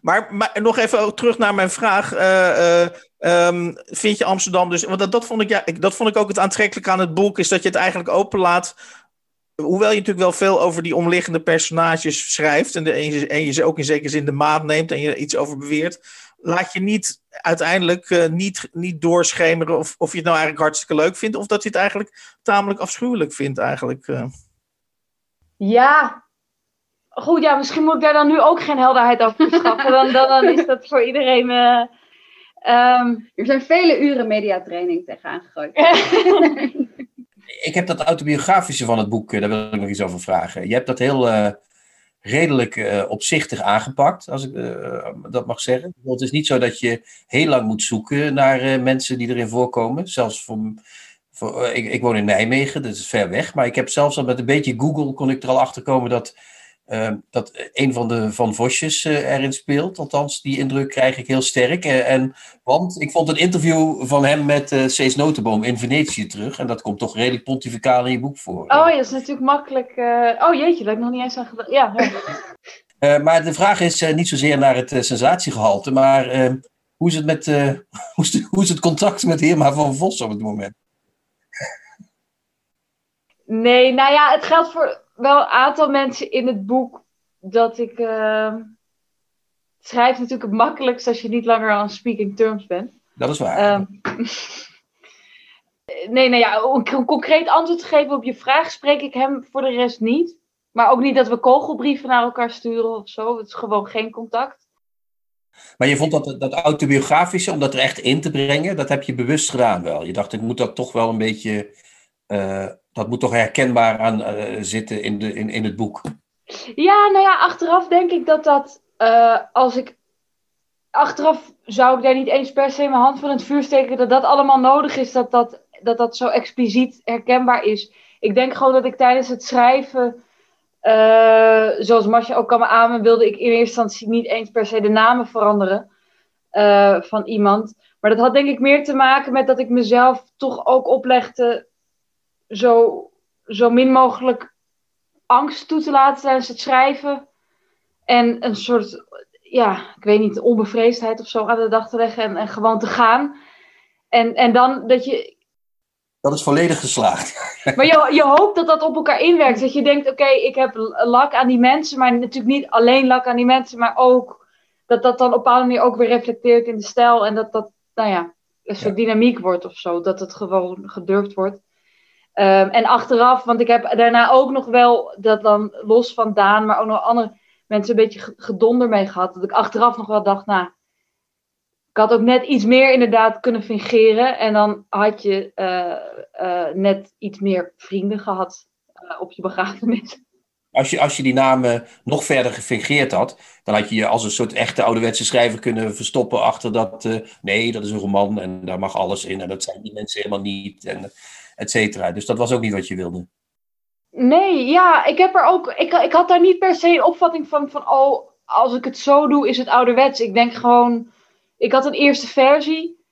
Maar, maar nog even terug naar mijn vraag. Eh, eh, ehm, vind je Amsterdam dus... Want dat, dat, vond ik, ja, dat vond ik ook het aantrekkelijke aan het boek... is dat je het eigenlijk openlaat... Hoewel je natuurlijk wel veel over die omliggende personages schrijft... en, de, en, je, ze ook in zekere zin de maat neemt... en je iets over beweert... laat je niet uiteindelijk uh, niet, niet doorschemeren... Of, of je het nou eigenlijk hartstikke leuk vindt... of dat je het eigenlijk tamelijk afschuwelijk vindt eigenlijk. Ja, Goed, ja, misschien moet ik daar dan nu ook geen helderheid over verschaffen. Dan, dan, dan is dat voor iedereen. Uh, um... Er zijn vele uren mediatraining tegenaan gegooid. ik heb dat autobiografische van het boek, eh, daar wil ik nog iets over vragen. Je hebt dat heel uh, redelijk uh, opzichtig aangepakt, als ik dat mag zeggen. Het is niet zo dat je heel lang moet zoeken naar mensen die erin voorkomen. Zelfs voor, voor ik, ik, woon in Nijmegen, dat is ver weg. Maar ik heb zelfs al met een beetje Google kon ik er al achter komen dat Ehm, dat een van de Van Vosjes uh, erin speelt. Althans, die indruk krijg ik heel sterk. Uh, en, want ik vond een interview van hem met Cees Notenboom in Venetië terug. En dat komt toch redelijk pontificaal in je boek voor. Oh ja, dat is natuurlijk makkelijk. Oh jeetje, dat heb ik nog niet eens aan gedacht. Ja. maar de vraag is niet zozeer naar het sensatiegehalte, maar ehm, hoe, is het met, hoe, is hoe is het contact met Heerma van Vos op het moment? Nee, nou ja, het geldt voor wel een aantal mensen in het boek dat ik. Uh, schrijf natuurlijk het makkelijkst als je niet langer aan speaking terms bent. Dat is waar. Um, nee, nee, ja, om een concreet antwoord te geven op je vraag spreek ik hem voor de rest niet. Maar ook niet dat we kogelbrieven naar elkaar sturen of zo. Het is gewoon geen contact. Maar je vond dat, dat autobiografische, om dat er echt in te brengen, dat heb je bewust gedaan wel. Je dacht, ik moet dat toch wel een beetje uh, dat moet toch herkenbaar aan uh, zitten in, de, in, in het boek. Ja, nou ja, achteraf denk ik dat dat, uh, als ik. Achteraf zou ik daar niet eens per se mijn hand van het vuur steken dat dat allemaal nodig is, dat dat, dat, dat zo expliciet herkenbaar is. Ik denk gewoon dat ik tijdens het schrijven, zoals Masje ook kan me amen, wilde ik in eerste instantie niet eens per se de namen veranderen van iemand. Maar dat had denk ik meer te maken met dat ik mezelf toch ook oplegde zo, zo min mogelijk angst toe te laten tijdens het schrijven. En een soort, ja, ik weet niet, onbevreesdheid of zo aan de dag te leggen en, en gewoon te gaan. En, en dan dat je. Dat is volledig geslaagd. Maar je, je hoopt dat dat op elkaar inwerkt. Dat je denkt, oké, ik heb lak aan die mensen, maar natuurlijk niet alleen lak aan die mensen, maar ook dat dat dan op een bepaalde manier ook weer reflecteert in de stijl. En dat dat, nou ja, een soort dynamiek wordt of zo. Dat het gewoon gedurfd wordt. Um, en achteraf, want ik heb daarna ook nog wel, dat dan los van Daan, maar ook nog andere mensen een beetje gedonder mee gehad. Dat ik achteraf nog wel dacht, nou, ik had ook net iets meer inderdaad kunnen fingeren. En dan had je uh, uh, net iets meer vrienden gehad uh, op je begrafenis. Als je, als je die namen nog verder gefingeerd had, dan had je je als een soort echte ouderwetse schrijver kunnen verstoppen achter dat. nee, dat is een roman en daar mag alles in en dat zijn die mensen helemaal niet. En, et cetera. Dus dat was ook niet wat je wilde. Nee, ja, ik heb er ook. Ik, ik had daar niet per se een opvatting van, van. Oh, als ik het zo doe, is het ouderwets. Ik denk gewoon. Ik had een eerste versie.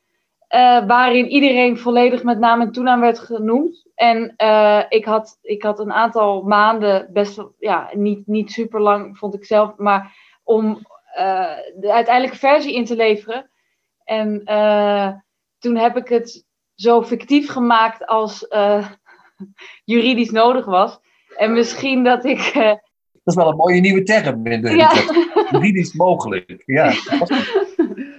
Uh, waarin iedereen volledig met naam en toenaam werd genoemd. En uh, ik, had, ik had een aantal maanden, best wel, ja, niet, niet super lang vond ik zelf, maar om uh, de uiteindelijke versie in te leveren. En toen heb ik het zo fictief gemaakt als uh, juridisch nodig was. En misschien dat ik. Uh... Dat is wel een mooie nieuwe term. In de, ja. Juridisch mogelijk. Ja.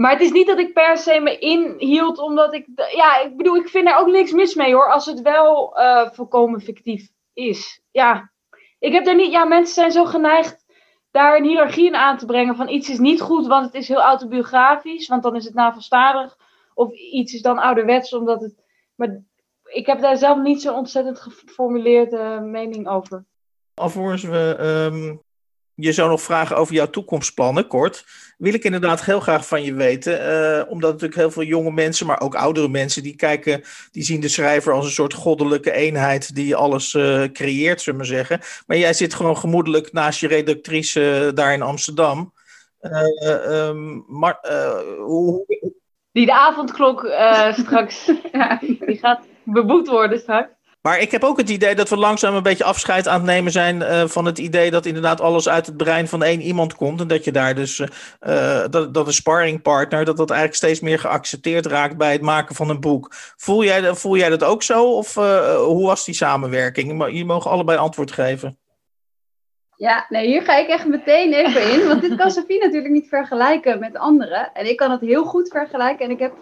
Maar het is niet dat ik per se me inhield, omdat ik. Ja, ik bedoel, ik vind er ook niks mis mee hoor. Als het wel uh, volkomen fictief is. Ja, ik heb er niet. Ja, mensen zijn zo geneigd daar een hiërarchie in aan te brengen. Van iets is niet goed, want het is heel autobiografisch. Want dan is het navelstarig. Of iets is dan ouderwets, omdat het. Maar ik heb daar zelf niet zo'n ontzettend geformuleerde mening over. Alvorens we um, je zo nog vragen over jouw toekomstplannen, kort, wil ik inderdaad heel graag van je weten. Uh, omdat natuurlijk heel veel jonge mensen, maar ook oudere mensen, die kijken, die zien de schrijver als een soort goddelijke eenheid die alles uh, creëert, zullen we zeggen. Maar jij zit gewoon gemoedelijk naast je redactrice daar in Amsterdam. Um, maar, hoe, die de avondklok uh, straks, ja, die gaat beboet worden straks. Maar ik heb ook het idee dat we langzaam een beetje afscheid aan het nemen zijn uh, van het idee dat inderdaad alles uit het brein van één iemand komt. En dat je daar dus, uh, dat, dat een sparringpartner, dat dat eigenlijk steeds meer geaccepteerd raakt bij het maken van een boek. Voel jij, voel jij dat ook zo? Of uh, hoe was die samenwerking? Je mogen allebei antwoord geven. Ja, nee, hier ga ik echt meteen even in. Want dit kan Sophie natuurlijk niet vergelijken met anderen. En ik kan het heel goed vergelijken. En ik heb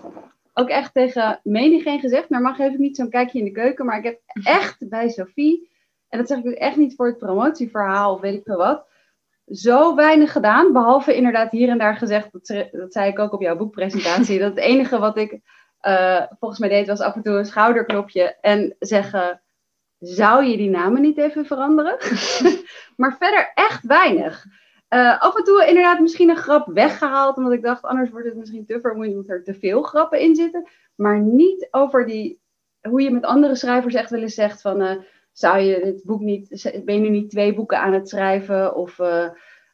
ook echt tegen menigeen gezegd, maar mag ik niet zo'n kijkje in de keuken. Maar ik heb echt bij Sophie, en dat zeg ik dus echt niet voor het promotieverhaal of weet ik veel wat, zo weinig gedaan. Behalve inderdaad hier en daar gezegd, dat, dat zei ik ook op jouw boekpresentatie, dat het enige wat ik uh, volgens mij deed was af en toe een schouderklopje en zeggen, zou je die namen niet even veranderen? maar verder echt weinig. Uh, af en toe inderdaad misschien een grap weggehaald, omdat ik dacht, anders wordt het misschien te vermoeiend, omdat er te veel grappen in zitten. Maar niet over die, hoe je met andere schrijvers echt wel eens zegt van, uh, zou je dit boek niet, ben je nu niet twee boeken aan het schrijven? Of uh,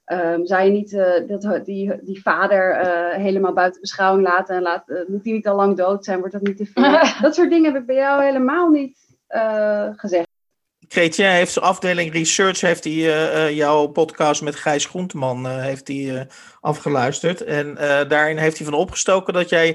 um, zou je niet dat, die, die vader helemaal buiten beschouwing laten en laat, moet die niet al lang dood zijn? Wordt dat niet te veel? dat soort dingen heb ik bij jou helemaal niet gezegd. Chrétien heeft zijn afdeling research, heeft hij uh, jouw podcast met Gijs Groenteman uh, heeft hij, afgeluisterd. En daarin heeft hij van opgestoken dat jij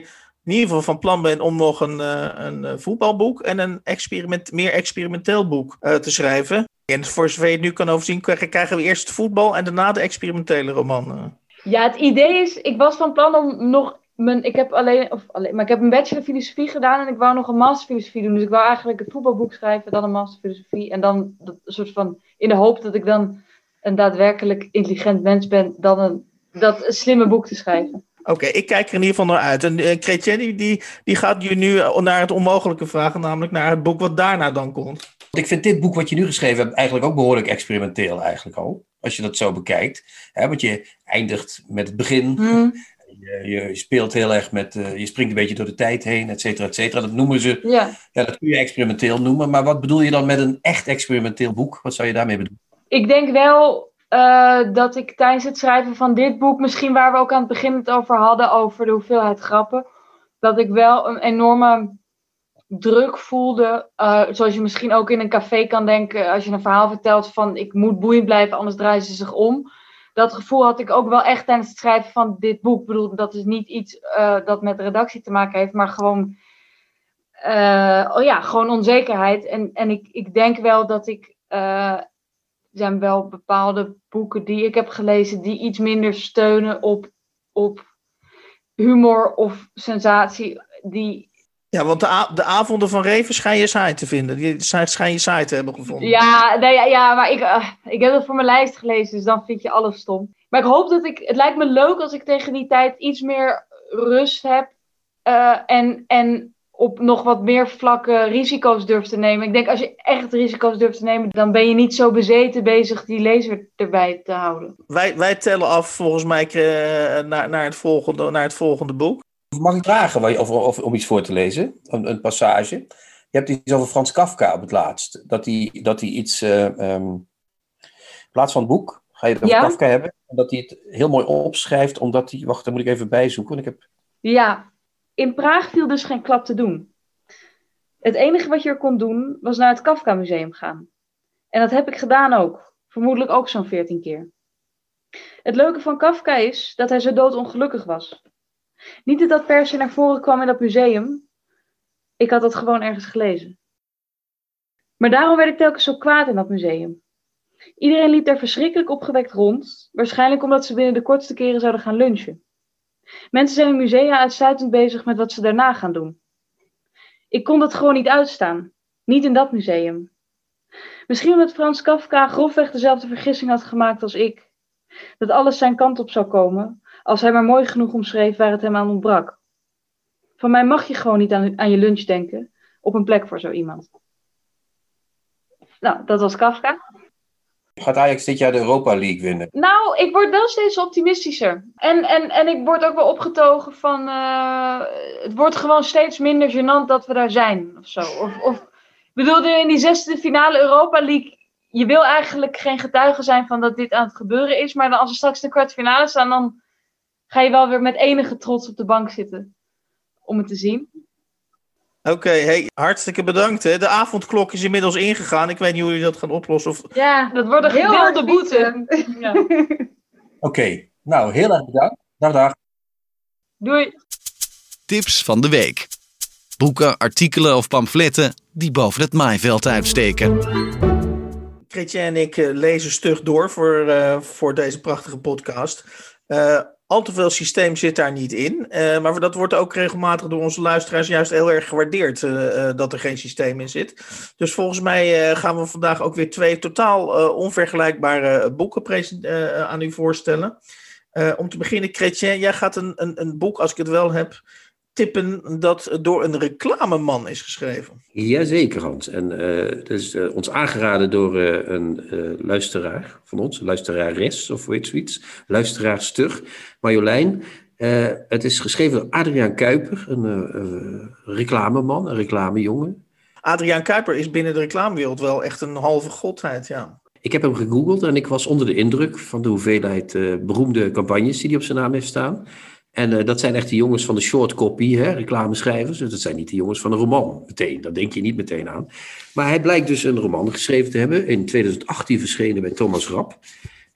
in ieder geval van plan bent om nog een, een voetbalboek en een experiment, meer experimenteel boek te schrijven. En voor zover je het nu kan overzien, krijgen we eerst het voetbal en daarna de experimentele roman. Ja, het idee is, ik was van plan om nog mijn, ik heb alleen, of alleen, maar ik heb een bachelor filosofie gedaan en ik wou nog een master filosofie doen. Dus ik wou eigenlijk het voetbalboek schrijven, dan een master filosofie. En dan een soort van, in de hoop dat ik dan een daadwerkelijk intelligent mens ben, dan een, dat een slimme boek te schrijven. Oké, ik kijk er in ieder geval naar uit. En uh, Chrétien, die, die gaat je nu naar het onmogelijke vragen, namelijk naar het boek wat daarna dan komt. Ik vind dit boek wat je nu geschreven hebt eigenlijk ook behoorlijk experimenteel eigenlijk al. Als je dat zo bekijkt. Hè, want je eindigt met het begin. Hmm. Je, je, speelt heel erg met, uh, je springt een beetje door de tijd heen, et cetera, et cetera. Dat noemen ze, ja. ja, dat kun je experimenteel noemen. Maar wat bedoel je dan met een echt experimenteel boek? Wat zou je daarmee bedoelen? Ik denk wel uh, dat ik tijdens het schrijven van dit boek, misschien waar we ook aan het begin het over hadden, over de hoeveelheid grappen, dat ik wel een enorme druk voelde. Uh, zoals je misschien ook in een café kan denken als je een verhaal vertelt van ik moet boeiend blijven, anders draaien ze zich om dat gevoel had ik ook wel echt tijdens het schrijven van dit boek. Ik bedoel, dat is niet iets uh, dat met redactie te maken heeft, maar gewoon, uh, oh ja, gewoon onzekerheid. En, en ik, ik denk wel dat ik, uh, zijn wel bepaalde boeken die ik heb gelezen die iets minder steunen op, op humor of sensatie, die ja, want de, de avonden van Reven schijn je saai te vinden. Die schijn je saai te hebben gevonden. Ja, nee, ja, maar ik, uh, ik heb het voor mijn lijst gelezen, dus dan vind je alles stom. Maar ik hoop dat ik... Het lijkt me leuk als ik tegen die tijd iets meer rust heb. Uh, en, en op nog wat meer vlakken risico's durf te nemen. Ik denk, als je echt risico's durft te nemen, dan ben je niet zo bezeten bezig die lezer erbij te houden. Wij, wij tellen af, volgens mij, uh, naar, naar, het volgende, naar het volgende boek. Mag ik vragen of, of, om iets voor te lezen? Een, een, passage. Je hebt iets over Frans Kafka op het laatst. Dat hij, dat hij iets. Uh, um, in plaats van het boek ga je het over Ja? Kafka hebben. En dat hij het heel mooi opschrijft, omdat hij. Wacht, daar moet ik even bijzoeken. want Ik heb, Ja, in Praag viel dus geen klap te doen. Het enige wat je er kon doen, was naar het Kafka Museum gaan. En dat heb ik gedaan ook. Vermoedelijk ook zo'n veertien keer. Het leuke van Kafka is dat hij zo doodongelukkig was. Niet dat dat per naar voren kwam in dat museum. Ik had dat gewoon ergens gelezen. Maar daarom werd ik telkens zo kwaad in dat museum. Iedereen liep daar verschrikkelijk opgewekt rond, waarschijnlijk omdat ze binnen de kortste keren zouden gaan lunchen. Mensen zijn in musea uitsluitend bezig met wat ze daarna gaan doen. Ik kon dat gewoon niet uitstaan. Niet in dat museum. Misschien omdat Frans Kafka grofweg dezelfde vergissing had gemaakt als ik. Dat alles zijn kant op zou komen, als hij maar mooi genoeg omschreef waar het hem aan ontbrak. Van mij mag je gewoon niet aan, aan je lunch denken, op een plek voor zo iemand. Nou, dat was Kafka. gaat Ajax dit jaar de Europa League winnen? Nou, ik word wel steeds optimistischer. En, en, en ik word ook wel opgetogen van. Uh, het wordt gewoon steeds minder gênant dat we daar zijn. Of zo. Of, of ik bedoel, in die zesde finale Europa League. Je wil eigenlijk geen getuige zijn van dat dit aan het gebeuren is. Maar dan als we straks de kwartfinale staan, dan ga je wel weer met enige trots op de bank zitten. Om het te zien. Oké, hey, hartstikke bedankt. Hè. De avondklok is inmiddels ingegaan. Ik weet niet hoe jullie dat gaan oplossen. Of... Ja, dat wordt een Heel boete. Ja. Oké, nou heel erg bedankt. Dag, dag. Doei. Tips van de week. Boeken, artikelen of pamfletten die boven het maaiveld uitsteken. Kretje en ik eh, lezen stug door voor, eh, voor deze prachtige podcast. Eh, al te veel systeem zit daar niet in. eh, maar dat wordt ook regelmatig door onze luisteraars juist heel erg gewaardeerd eh, eh, dat er geen systeem in zit. Dus volgens mij gaan we vandaag ook weer twee totaal onvergelijkbare boeken aan u voorstellen. Om te beginnen, Chrétien, jij gaat een, een, een boek, als ik het wel heb, tippen dat door een reclameman is geschreven. Jazeker, Hans. En eh dat is eh, ons aangeraden door eh, een luisteraar van ons, luisterares of heet zoiets, luisteraarster, Marjolein. Het is geschreven door Adriaan Kuiper, een reclameman, een reclamejongen. Adriaan Kuiper is binnen de reclamewereld wel echt een halve godheid, ja. Ik heb hem gegoogeld en ik was onder de indruk van de hoeveelheid beroemde campagnes die hij op zijn naam heeft staan. En eh, dat zijn echt de jongens van de short copy, reclameschrijvers. Dus dat zijn niet de jongens van een roman meteen. Dat denk je niet meteen aan. Maar hij blijkt dus een roman geschreven te hebben. In 2018 verschenen bij Thomas Rap.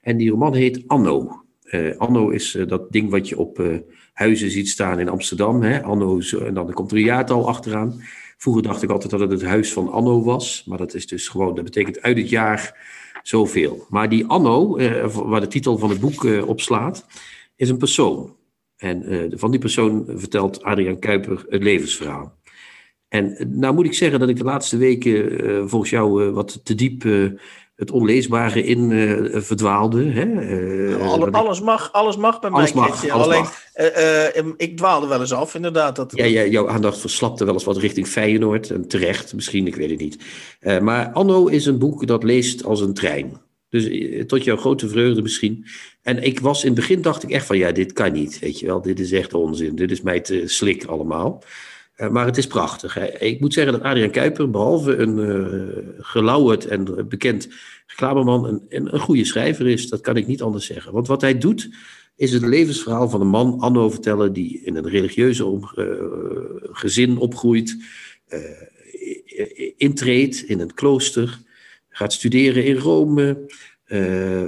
En die roman heet Anno. Eh, Anno is eh, dat ding wat je op huizen ziet staan in Amsterdam. Hè? Anno, en dan komt er een jaartal achteraan. Vroeger dacht ik altijd dat het het huis van Anno was. Maar dat is dus gewoon, dat betekent uit het jaar zoveel. Maar die Anno, waar de titel van het boek op slaat, is een persoon. En eh, van die persoon vertelt Adriaan Kuiper het levensverhaal. En eh, nou moet ik zeggen dat ik de laatste weken eh, volgens jou wat te diep het onleesbare in verdwaalde. Hè? Alle- wat ik- alles, mag, alles mag bij Alles mij, mag, Christian. alles Alleen, mag. ik dwaalde wel eens af, inderdaad. Dat, Ja, ja, jouw aandacht verslapte wel eens wat richting Feyenoord. En terecht, misschien, ik weet het niet. Maar Anno is een boek dat leest als een trein. Dus tot jouw grote vreugde misschien. En ik was in het begin, dacht ik echt van, ja, dit kan niet. Weet je wel, dit is echt onzin. Dit is mij te slik allemaal. Eh, maar het is prachtig. Hè. Ik moet zeggen dat Adriaan Kuiper, behalve een eh gelauwerd en bekend reclameman, een, een, een goede schrijver is. Dat kan ik niet anders zeggen. Want wat hij doet, is het levensverhaal van een man, Anno, vertellen, die in een religieuze eh, gezin opgroeit, i- intreedt in een klooster, gaat studeren in Rome,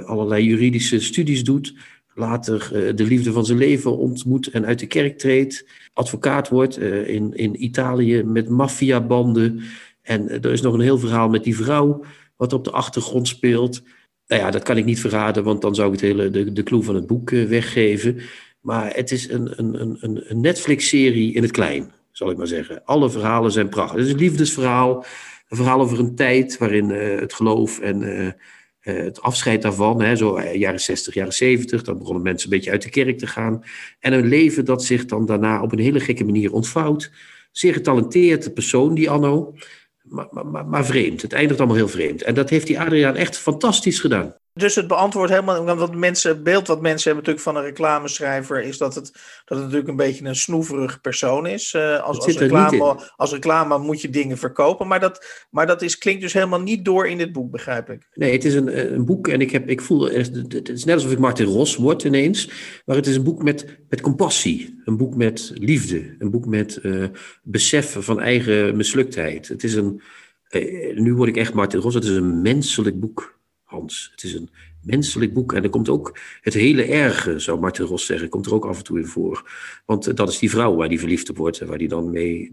allerlei juridische studies doet, later eh, de liefde van zijn leven ontmoet en uit de kerk treedt, advocaat wordt eh, in, in Italië met maffiabanden. En eh, er is nog een heel verhaal met die vrouw, wat op de achtergrond speelt. Nou ja, dat kan ik niet verraden, want dan zou ik het hele, de, de clue van het boek eh, weggeven. Maar het is een, een, een- een, Netflix-serie in het klein, zal ik maar zeggen. Alle verhalen zijn prachtig. Het is een liefdesverhaal, een verhaal over een tijd waarin eh, het geloof en eh, eh, het afscheid daarvan, hè, zo eh, jaren 60, jaren 70, dan begonnen mensen een beetje uit de kerk te gaan. En een leven dat zich dan daarna op een hele gekke manier ontvouwt. Zeer getalenteerde persoon, die Anno, maar, maar, maar vreemd. Het eindigt allemaal heel vreemd. En dat heeft die Adriaan echt fantastisch gedaan. Dus het beantwoord helemaal, want wat mensen, het beeld wat mensen hebben natuurlijk van een reclameschrijver is dat het, dat het natuurlijk een beetje een snoeverig persoon is. Eh, als, als, reclame, als reclame moet je dingen verkopen, maar dat, maar dat is, klinkt dus helemaal niet door in dit boek, begrijp ik. Nee, het is een, een boek en ik, heb, ik voel, het is net alsof ik Martin Ros word ineens, maar het is een boek met, met compassie, een boek met liefde, een boek met uh, besef van eigen misluktheid. Het is een, uh, nu word ik echt Martin Ros, het is een menselijk boek, Hans. Het is een menselijk boek en er komt ook het hele erge, zou Martin Ros zeggen, komt er ook af en toe in voor. Want uh, dat is die vrouw waar die verliefd op wordt en waar die dan mee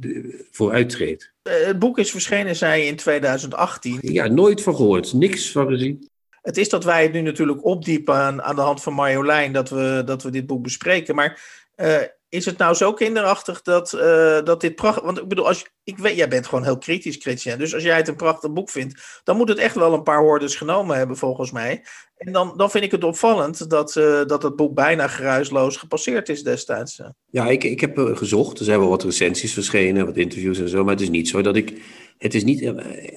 voor uittreedt. Uh, het boek is verschenen, zei in 2018. Ja, nooit van gehoord, niks van gezien. Het is dat wij het nu natuurlijk opdiepen aan, aan de hand van Marjolein dat we, dat we dit boek bespreken. Maar uh, is het nou zo kinderachtig dat, uh, dat dit prachtig... Want ik bedoel, als ik weet, jij bent gewoon heel kritisch, Christian. Dus als jij het een prachtig boek vindt, dan moet het echt wel een paar hordes genomen hebben, volgens mij. En dan, dan vind ik het opvallend dat, uh, dat het boek bijna geruisloos gepasseerd is destijds. Ja, ik, ik heb gezocht. Er zijn wel wat recensies verschenen, wat interviews en zo. Maar het is niet zo dat ik... Het is niet eh,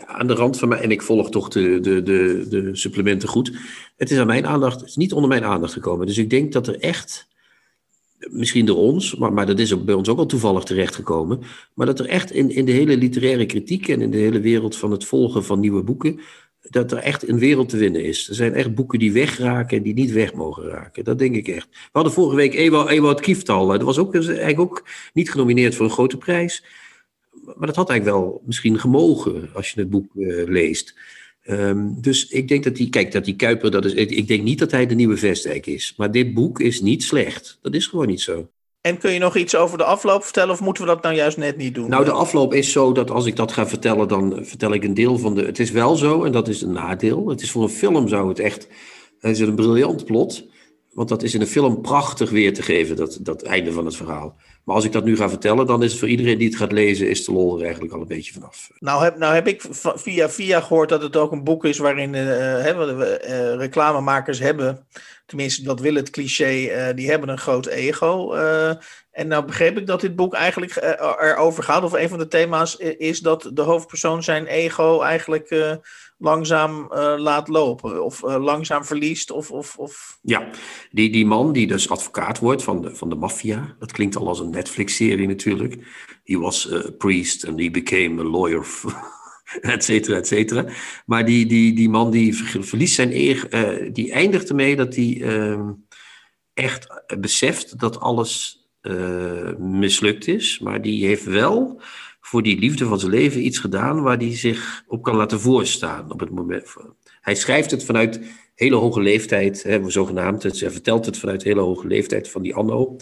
aan de rand van mij... En ik volg toch de, de, de, de supplementen goed. Het is aan mijn aandacht... Het is niet onder mijn aandacht gekomen. Dus ik denk dat er echt misschien door ons, maar, maar dat is ook bij ons ook al toevallig terechtgekomen, maar dat er echt in, in de hele literaire kritiek en in de hele wereld van het volgen van nieuwe boeken, dat er echt een wereld te winnen is. Er zijn echt boeken die wegraken en die niet weg mogen raken. Dat denk ik echt. We hadden vorige week Ewout, Kieftal. Dat was ook eigenlijk ook niet genomineerd voor een grote prijs. maar dat had eigenlijk wel misschien gemogen als je het boek uh, leest. Um, dus ik denk dat die, kijk, dat die Kuiper, dat is, ik, ik, denk niet dat hij de nieuwe Vestdijk is. Maar dit boek is niet slecht. Dat is gewoon niet zo. En kun je nog iets over de afloop vertellen of moeten we dat nou juist net niet doen? Nou, de afloop is zo dat als ik dat ga vertellen, dan vertel ik een deel van de. Het is wel zo, en dat is een nadeel. Het is voor een film zou het echt. Het is een briljant plot. Want dat is in een film prachtig weer te geven, dat, dat einde van het verhaal. Maar als ik dat nu ga vertellen, dan is het voor iedereen die het gaat lezen, is de lol er eigenlijk al een beetje vanaf. Nou heb, nou heb ik via via gehoord dat het ook een boek is waarin uh, reclamemakers hebben, tenminste dat wil het cliché, uh, die hebben een groot ego. en nou begreep ik dat dit boek eigenlijk erover gaat, of een van de thema's is dat de hoofdpersoon zijn ego eigenlijk langzaam uh, laat lopen of uh, langzaam verliest. Of, of, of... Ja, die, die man die dus advocaat wordt van de, van de maffia, dat klinkt al als een Netflix-serie natuurlijk. He was a priest and he became a lawyer, et cetera, et cetera. Maar die, die, die man die verliest zijn eer, uh, die eindigt ermee dat hij uh, echt beseft dat alles mislukt is. Maar die heeft wel voor die liefde van zijn leven iets gedaan waar hij zich op kan laten voorstaan op het moment. Hij schrijft het vanuit hele hoge leeftijd, hè, zogenaamd. Dus hij vertelt het vanuit hele hoge leeftijd van die Anno.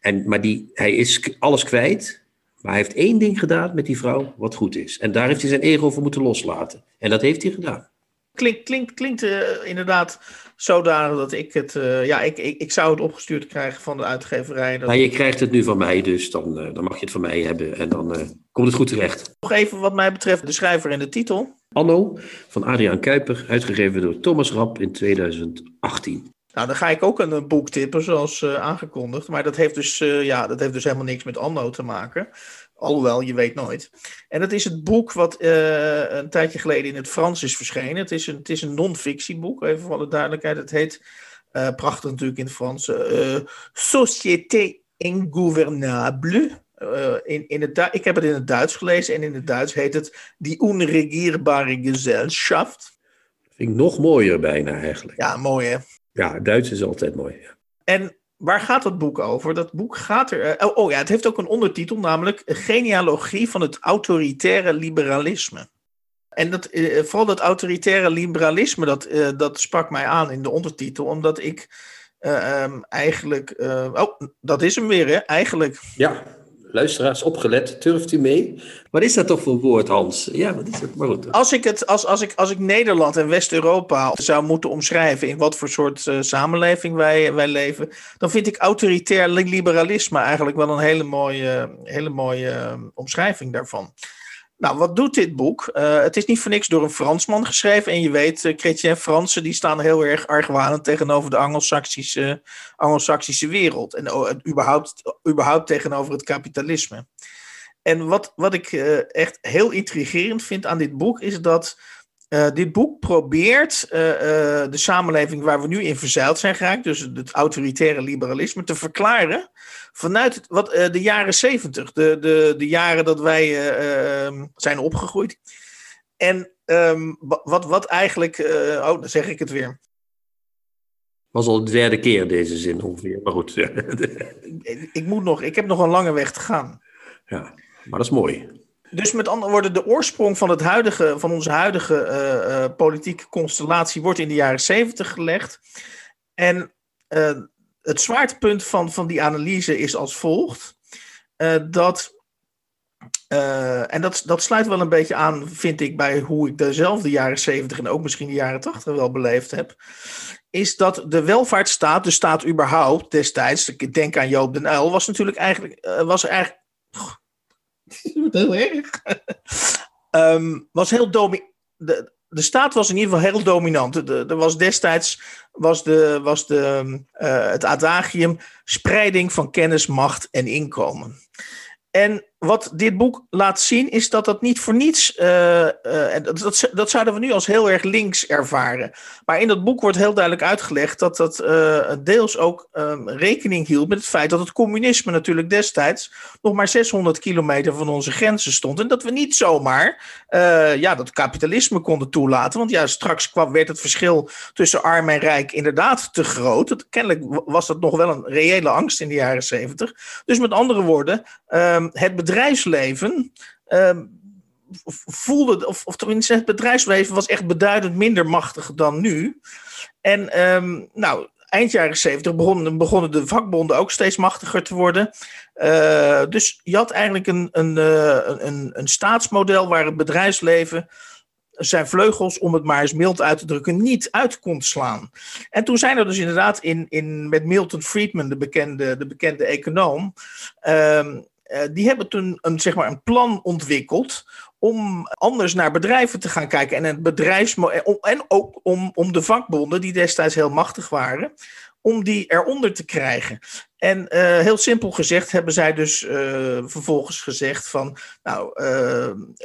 En, maar die, hij is alles kwijt, maar hij heeft één ding gedaan met die vrouw wat goed is. En daar heeft hij zijn ego voor moeten loslaten. En dat heeft hij gedaan. Klinkt, klinkt, klinkt uh, inderdaad zodanig dat ik het. Uh, ja, ik, ik, ik zou het opgestuurd krijgen van de uitgeverij. Dat... Nou, je krijgt het nu van mij, dus dan, uh, dan mag je het van mij hebben. En dan komt het goed terecht. Nog even wat mij betreft de schrijver en de titel. Anno van Adriaan Kuiper, uitgegeven door Thomas Rap in 2018. Nou, dan ga ik ook een boek tippen, zoals aangekondigd. Maar dat heeft, dus, ja, dat heeft dus helemaal niks met Anno te maken. Alhoewel, je weet nooit. En dat is het boek wat uh, een tijdje geleden in het Frans is verschenen. Het is een, het is een non-fictieboek, even voor de duidelijkheid. Het heet, prachtig natuurlijk in het Frans, Société Ingouvernable. Uh, in, in het ik heb het in het Duits gelezen en in het Duits heet het Die Unregierbare Gesellschaft. Vind ik nog mooier bijna eigenlijk. Ja, mooi hè? Ja, Duits is altijd mooi. Ja. En waar gaat dat boek over? Dat boek gaat er. Uh, oh, oh, ja, het heeft ook een ondertitel, namelijk Genealogie van het autoritaire liberalisme. En dat, uh, vooral dat autoritaire liberalisme, dat, dat sprak mij aan in de ondertitel, omdat ik um, eigenlijk. oh, dat is hem weer, hè? Eigenlijk. Ja, luisteraars opgelet, durft u mee? Wat is dat toch voor woord, Hans? Ja, wat is het? Maar goed. Als ik, het, als, als, ik, als ik Nederland en West-Europa zou moeten omschrijven in wat voor soort uh, samenleving wij, wij leven, dan vind ik autoritair liberalisme eigenlijk wel een hele mooie, hele mooie uh, omschrijving daarvan. Nou, wat doet dit boek? Uh, het is niet voor niks door een Fransman geschreven. En je weet, uh, Chrétien Fransen die staan heel erg argwanend tegenover de Anglo-Saxische Anglo wereld. En uh, überhaupt, überhaupt tegenover het kapitalisme. En wat, wat ik echt heel intrigerend vind aan dit boek, is dat uh, dit boek probeert uh, de samenleving waar we nu in verzeild zijn geraakt, dus het autoritaire liberalisme, te verklaren vanuit wat, de jaren zeventig, de, de, de jaren dat wij ehm, zijn opgegroeid. En um, wat, wat eigenlijk, oh, dan zeg ik het weer. Was al de derde keer deze zin ongeveer, maar goed. ik, ik, moet nog, ik heb nog een lange weg te gaan. Ja, maar dat is mooi. Dus met andere woorden, de oorsprong van, het huidige, van onze huidige uh, uh, politieke constellatie wordt in de jaren zeventig gelegd. En uh, het zwaartepunt van, van die analyse is als volgt: dat. En dat, dat sluit wel een beetje aan, vind ik, bij hoe ik dezelfde jaren zeventig en ook misschien de jaren tachtig wel beleefd heb. Is dat de welvaartsstaat, de staat überhaupt destijds, ik denk aan Joop den Uyl, was natuurlijk eigenlijk, was eigenlijk heel erg. um, was heel. De, de staat was in ieder geval heel dominant. Er was destijds was de, was de, uh, het adagium spreiding van kennis, macht en inkomen. En wat dit boek laat zien, is dat dat niet voor niets. Uh, uh, dat, dat, zouden we nu als heel erg links ervaren. Maar in dat boek wordt heel duidelijk uitgelegd dat dat uh, deels ook um, rekening hield met het feit dat het communisme natuurlijk destijds nog maar 600 kilometer van onze grenzen stond. En dat we niet zomaar ja, dat kapitalisme konden toelaten. Want ja, straks kwam, werd het verschil tussen arm en rijk inderdaad te groot. Het, kennelijk was dat nog wel een reële angst in de jaren 70. Dus met andere woorden, um, het bedrijfsleven ehm, voelde, of, of tenminste het bedrijfsleven was echt beduidend minder machtig dan nu. En ehm, nou, eind jaren zeventig begonnen, begonnen de vakbonden ook steeds machtiger te worden. Uh, dus je had eigenlijk een, een, een, een staatsmodel waar het bedrijfsleven zijn vleugels, om het maar eens mild uit te drukken, niet uit kon slaan. En toen zijn er dus inderdaad in, in, met Milton Friedman, de bekende, de bekende econoom, uh, die hebben toen een, zeg maar een plan ontwikkeld om anders naar bedrijven te gaan kijken. En, het bedrijfs, en ook om, om de vakbonden, die destijds heel machtig waren, om die eronder te krijgen. En uh, heel simpel gezegd hebben zij dus vervolgens gezegd van, nou,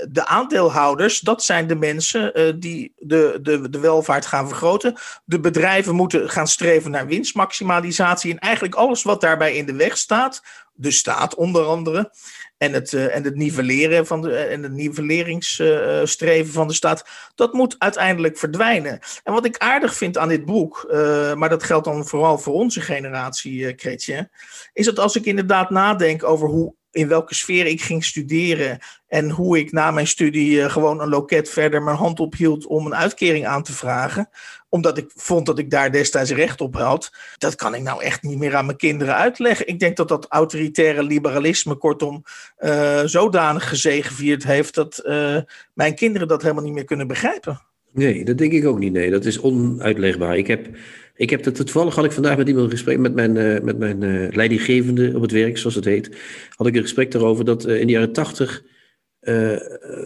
de aandeelhouders, dat zijn de mensen die de, de, de welvaart gaan vergroten. De bedrijven moeten gaan streven naar winstmaximalisatie en eigenlijk alles wat daarbij in de weg staat, de staat onder andere, en het, uh, en het nivelleren van de, en het nivelleringsstreven van de staat, dat moet uiteindelijk verdwijnen. En wat ik aardig vind aan dit boek, uh, maar dat geldt dan vooral voor onze generatie, uh, Chrétien, is dat als ik inderdaad nadenk over hoe in welke sfeer ik ging studeren en hoe ik na mijn studie gewoon een loket verder mijn hand ophield om een uitkering aan te vragen, omdat ik vond dat ik daar destijds recht op had, dat kan ik nou echt niet meer aan mijn kinderen uitleggen. Ik denk dat dat autoritaire liberalisme, kortom, uh, zodanig gezegevierd heeft dat uh, mijn kinderen dat helemaal niet meer kunnen begrijpen. Nee, dat denk ik ook niet. Nee, dat is onuitlegbaar. Ik heb, ik heb het toevallig had ik vandaag met iemand gesprek met mijn, uh, met mijn leidinggevende op het werk, zoals het heet. Had ik een gesprek daarover dat in de jaren tachtig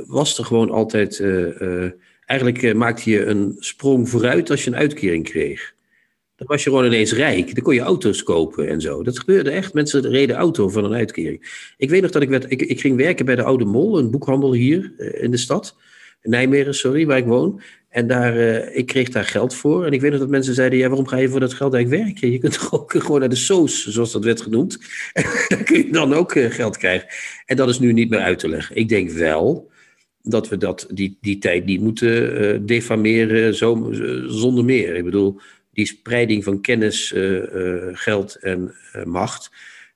was er gewoon altijd Eigenlijk maakte je een sprong vooruit als je een uitkering kreeg. Dan was je gewoon ineens rijk. Dan kon je auto's kopen en zo. Dat gebeurde echt. Mensen reden auto van een uitkering. Ik weet nog dat ik werd. Ik, ik ging werken bij de Oude Mol, een boekhandel hier in de stad. Nijmegen, sorry, waar ik woon. En daar, uh, ik kreeg daar geld voor. En ik weet nog dat mensen zeiden: ja, waarom ga je voor dat geld eigenlijk werken? Je kunt toch ook gewoon naar de soos, zoals dat werd genoemd. En daar kun je dan ook geld krijgen. En dat is nu niet meer uit te leggen. Ik denk wel dat we dat, die, die tijd niet moeten uh, defameren zo, zonder meer. Ik bedoel, die spreiding van kennis, geld en macht,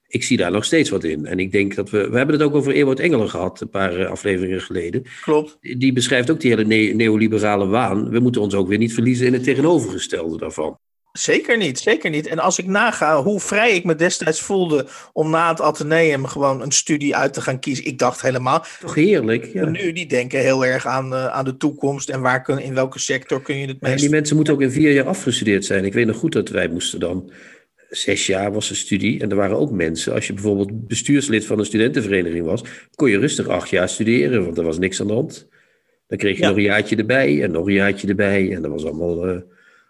ik zie daar nog steeds wat in. En ik denk dat we, we hebben het ook over Ewout Engelen gehad, een paar afleveringen geleden. Klopt. Die beschrijft ook die hele ne neoliberale waan. We moeten ons ook weer niet verliezen in het tegenovergestelde daarvan. Zeker niet, zeker niet. En als ik naga hoe vrij ik me destijds voelde om na het ateneum gewoon een studie uit te gaan kiezen. Ik dacht helemaal. Toch heerlijk. Ja. Nu, die denken heel erg aan, uh, aan de toekomst en waar kun, in welke sector kun je het meest... En die mensen moeten ook in vier jaar afgestudeerd zijn. Ik weet nog goed dat wij moesten dan... Zes jaar was de studie en er waren ook mensen. Als je bijvoorbeeld bestuurslid van een studentenvereniging was, kon je rustig acht jaar studeren, want er was niks aan de hand. Dan kreeg je ja. nog een jaartje erbij en nog een jaartje erbij. En dat was allemaal... Uh,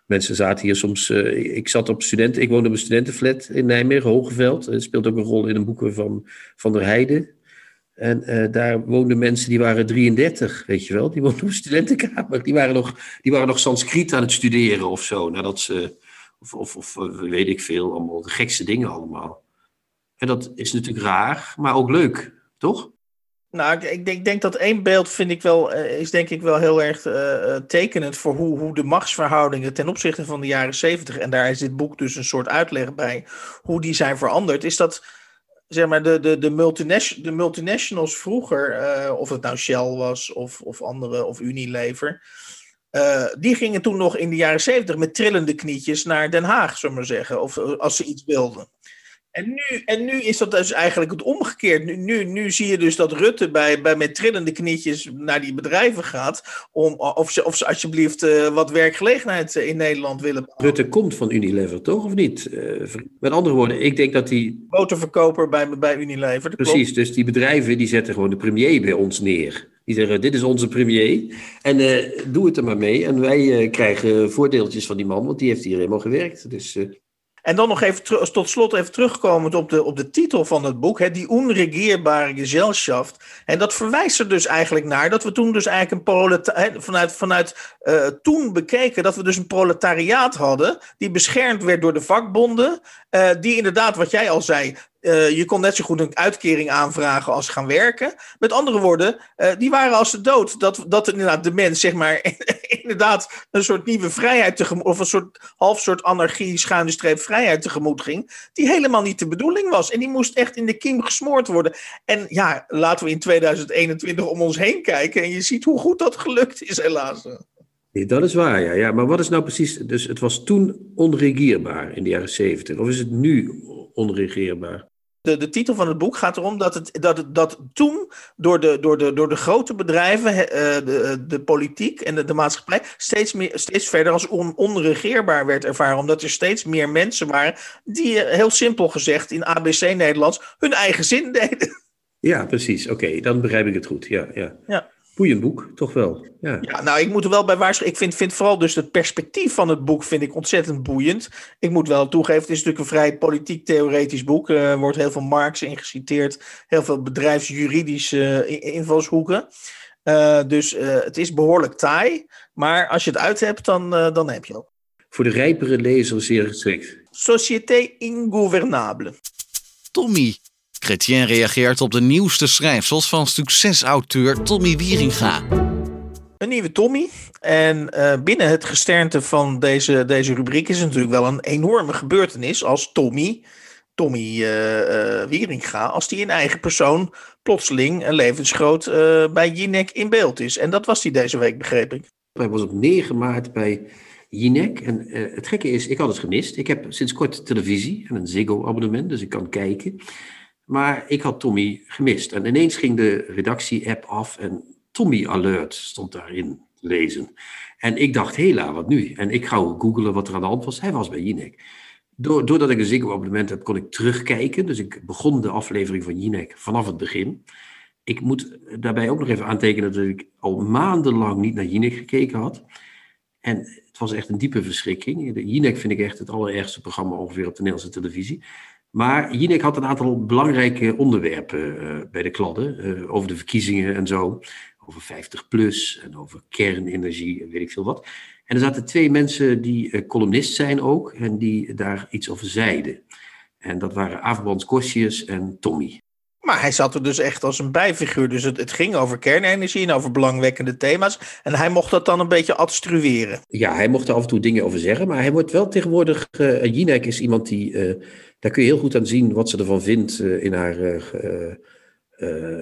Mensen zaten hier soms. Uh, ik zat op studenten. Ik woonde op een studentenflat in Nijmegen, Hogeveld. Dat speelt ook een rol in een boeken van Van der Heijden. En uh, daar woonden mensen die waren 33, weet je wel. Die woonden op een studentenkamer. Die waren nog, die waren nog Sanskriet aan het studeren of zo. Nadat ze. Of, of, of weet ik veel, allemaal de gekste dingen allemaal. En dat is natuurlijk raar, maar ook leuk, toch? Nou, ik denk, denk, dat één beeld vind ik wel, uh, is denk ik wel heel erg uh, tekenend voor hoe, hoe de machtsverhoudingen ten opzichte van de jaren zeventig, en daar is dit boek dus een soort uitleg bij, hoe die zijn veranderd, is dat zeg maar de, de, de, multinational, de multinationals vroeger, of het nou Shell was of, of andere, of Unilever, die gingen toen nog in de jaren zeventig met trillende knietjes naar Den Haag, zullen we maar zeggen, of als ze iets wilden. En nu, en nu is dat dus eigenlijk het omgekeerd. Nu, nu, nu zie je dus dat Rutte bij, bij met trillende knietjes naar die bedrijven gaat. Om, of, ze, of ze alsjeblieft uh, wat werkgelegenheid in Nederland willen behouden. Rutte komt van Unilever, toch? Of niet? Uh, met andere woorden, ik denk dat die. Motorverkoper bij, bij Unilever. Precies, klopt. dus die bedrijven die zetten gewoon de premier bij ons neer. Die zeggen: Dit is onze premier. En uh, doe het er maar mee. En wij krijgen voordeeltjes van die man, want die heeft hier helemaal gewerkt. Dus. En dan nog even tot slot even terugkomend op de, op de titel van het boek, hè, die onregeerbare Gesellschaft. En dat verwijst er dus eigenlijk naar dat we toen dus eigenlijk een proletariaat, vanuit, vanuit toen bekeken, dat we dus een proletariaat hadden, die beschermd werd door de vakbonden, die inderdaad, wat jij al zei, eh, je kon net zo goed een uitkering aanvragen als gaan werken. Met andere woorden, uh, die waren als de dood. Dat, dat inderdaad de mens, zeg maar, inderdaad een soort nieuwe vrijheid tegemoet, of een soort half soort anarchie, schuine streep vrijheid tegemoet ging, die helemaal niet de bedoeling was. En die moest echt in de kiem gesmoord worden. En ja, laten we in 2021 om ons heen kijken en je ziet hoe goed dat gelukt is, helaas. Dat is waar, ja. ja. Maar wat is nou precies... Dus het was toen onregeerbaar in de jaren zeventig. Of is het nu onregeerbaar? De, de titel van het boek gaat erom dat, het, dat, het, dat toen door de, door de, door de grote bedrijven, uh, de, de politiek en de, de maatschappij steeds, meer, steeds verder als on, onregeerbaar werd ervaren. Omdat er steeds meer mensen waren die, uh, heel simpel gezegd, in ABC Nederlands hun eigen zin deden. Ja, precies. Oké, dan begrijp ik het goed. Ja, ja. ja boeiend boek, toch wel. Ja. ja, nou, ik moet er wel bij waarschuwen. Ik vind, vind vooral dus het perspectief van het boek vind ik ontzettend boeiend. Ik moet wel toegeven, het is natuurlijk een vrij politiek-theoretisch boek. Er wordt heel veel Marx in geciteerd, heel veel bedrijfsjuridische invalshoeken. Uh, dus uh, het is behoorlijk taai, maar als je het uit hebt, dan, uh, dan heb je ook. Voor de rijpere lezer zeer geschikt. Société ingouvernable. Tommy, Chrétien reageert op de nieuwste schrijfsels van succesauteur Tommy Wieringa. Een nieuwe Tommy. En uh, binnen het gesternte van deze, deze rubriek is het natuurlijk wel een enorme gebeurtenis als Tommy, Tommy uh, uh, Wieringa, als die in eigen persoon plotseling een levensgroot bij Jinek in beeld is. En dat was hij deze week, begreep ik. Hij was op 9 maart bij Jinek. En het gekke is, ik had het gemist. Ik heb sinds kort televisie en een Ziggo-abonnement, dus ik kan kijken. Maar ik had Tommy gemist. En ineens ging de redactie-app af en Tommy Alert stond daarin lezen. En ik dacht, hela, wat nu? En ik ga googelen wat er aan de hand was. Hij was bij Jinek. Doordat ik een Ziggo-abonnement heb, kon ik terugkijken. Dus ik begon de aflevering van Jinek vanaf het begin. Ik moet daarbij ook nog even aantekenen dat ik al maandenlang niet naar Jinek gekeken had. En het was echt een diepe verschrikking. Jinek vind ik echt het allerergste programma ongeveer op de Nederlandse televisie. Maar Jinek had een aantal belangrijke onderwerpen uh, bij de kladden. Uh, over de verkiezingen en zo. Over 50 plus en over kernenergie en weet ik veel wat. En er zaten twee mensen die uh, columnist zijn ook. En die daar iets over zeiden. En dat waren Averbrands Kossius en Tommy. Maar hij zat er dus echt als een bijfiguur. Dus het, het, ging over kernenergie en over belangwekkende thema's. En hij mocht dat dan een beetje adstrueren. Ja, hij mocht er af en toe dingen over zeggen. Maar hij wordt wel tegenwoordig. Uh, Jinek is iemand die. Uh, daar kun je heel goed aan zien wat ze ervan vindt uh, in haar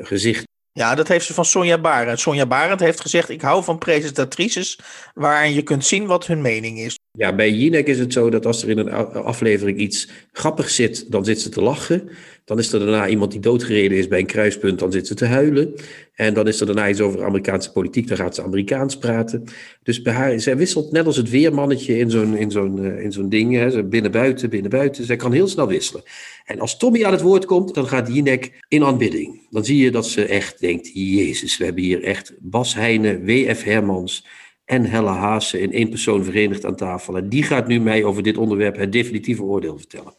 gezicht. Ja, dat heeft ze van Sonja Barend. Sonja Barend heeft gezegd: Ik hou van presentatrices waaraan je kunt zien wat hun mening is. Ja, bij Jinek is het zo dat als er in een aflevering iets grappigs zit, dan zit ze te lachen. Dan is er daarna iemand die doodgereden is bij een kruispunt, dan zit ze te huilen. En dan is er daarna iets over Amerikaanse politiek, dan gaat ze Amerikaans praten. Dus bij haar, zij wisselt net als het weermannetje in zo'n, in zo'n, in zo'n ding. Hè, binnen-buiten, binnen-buiten. Zij kan heel snel wisselen. En als Tommy aan het woord komt, dan gaat Jinek in aanbidding. Dan zie je dat ze echt denkt, jezus, we hebben hier echt Bas Heijnen, W.F. Hermans en Helle Haase in één persoon verenigd aan tafel. En die gaat nu mij over dit onderwerp het definitieve oordeel vertellen.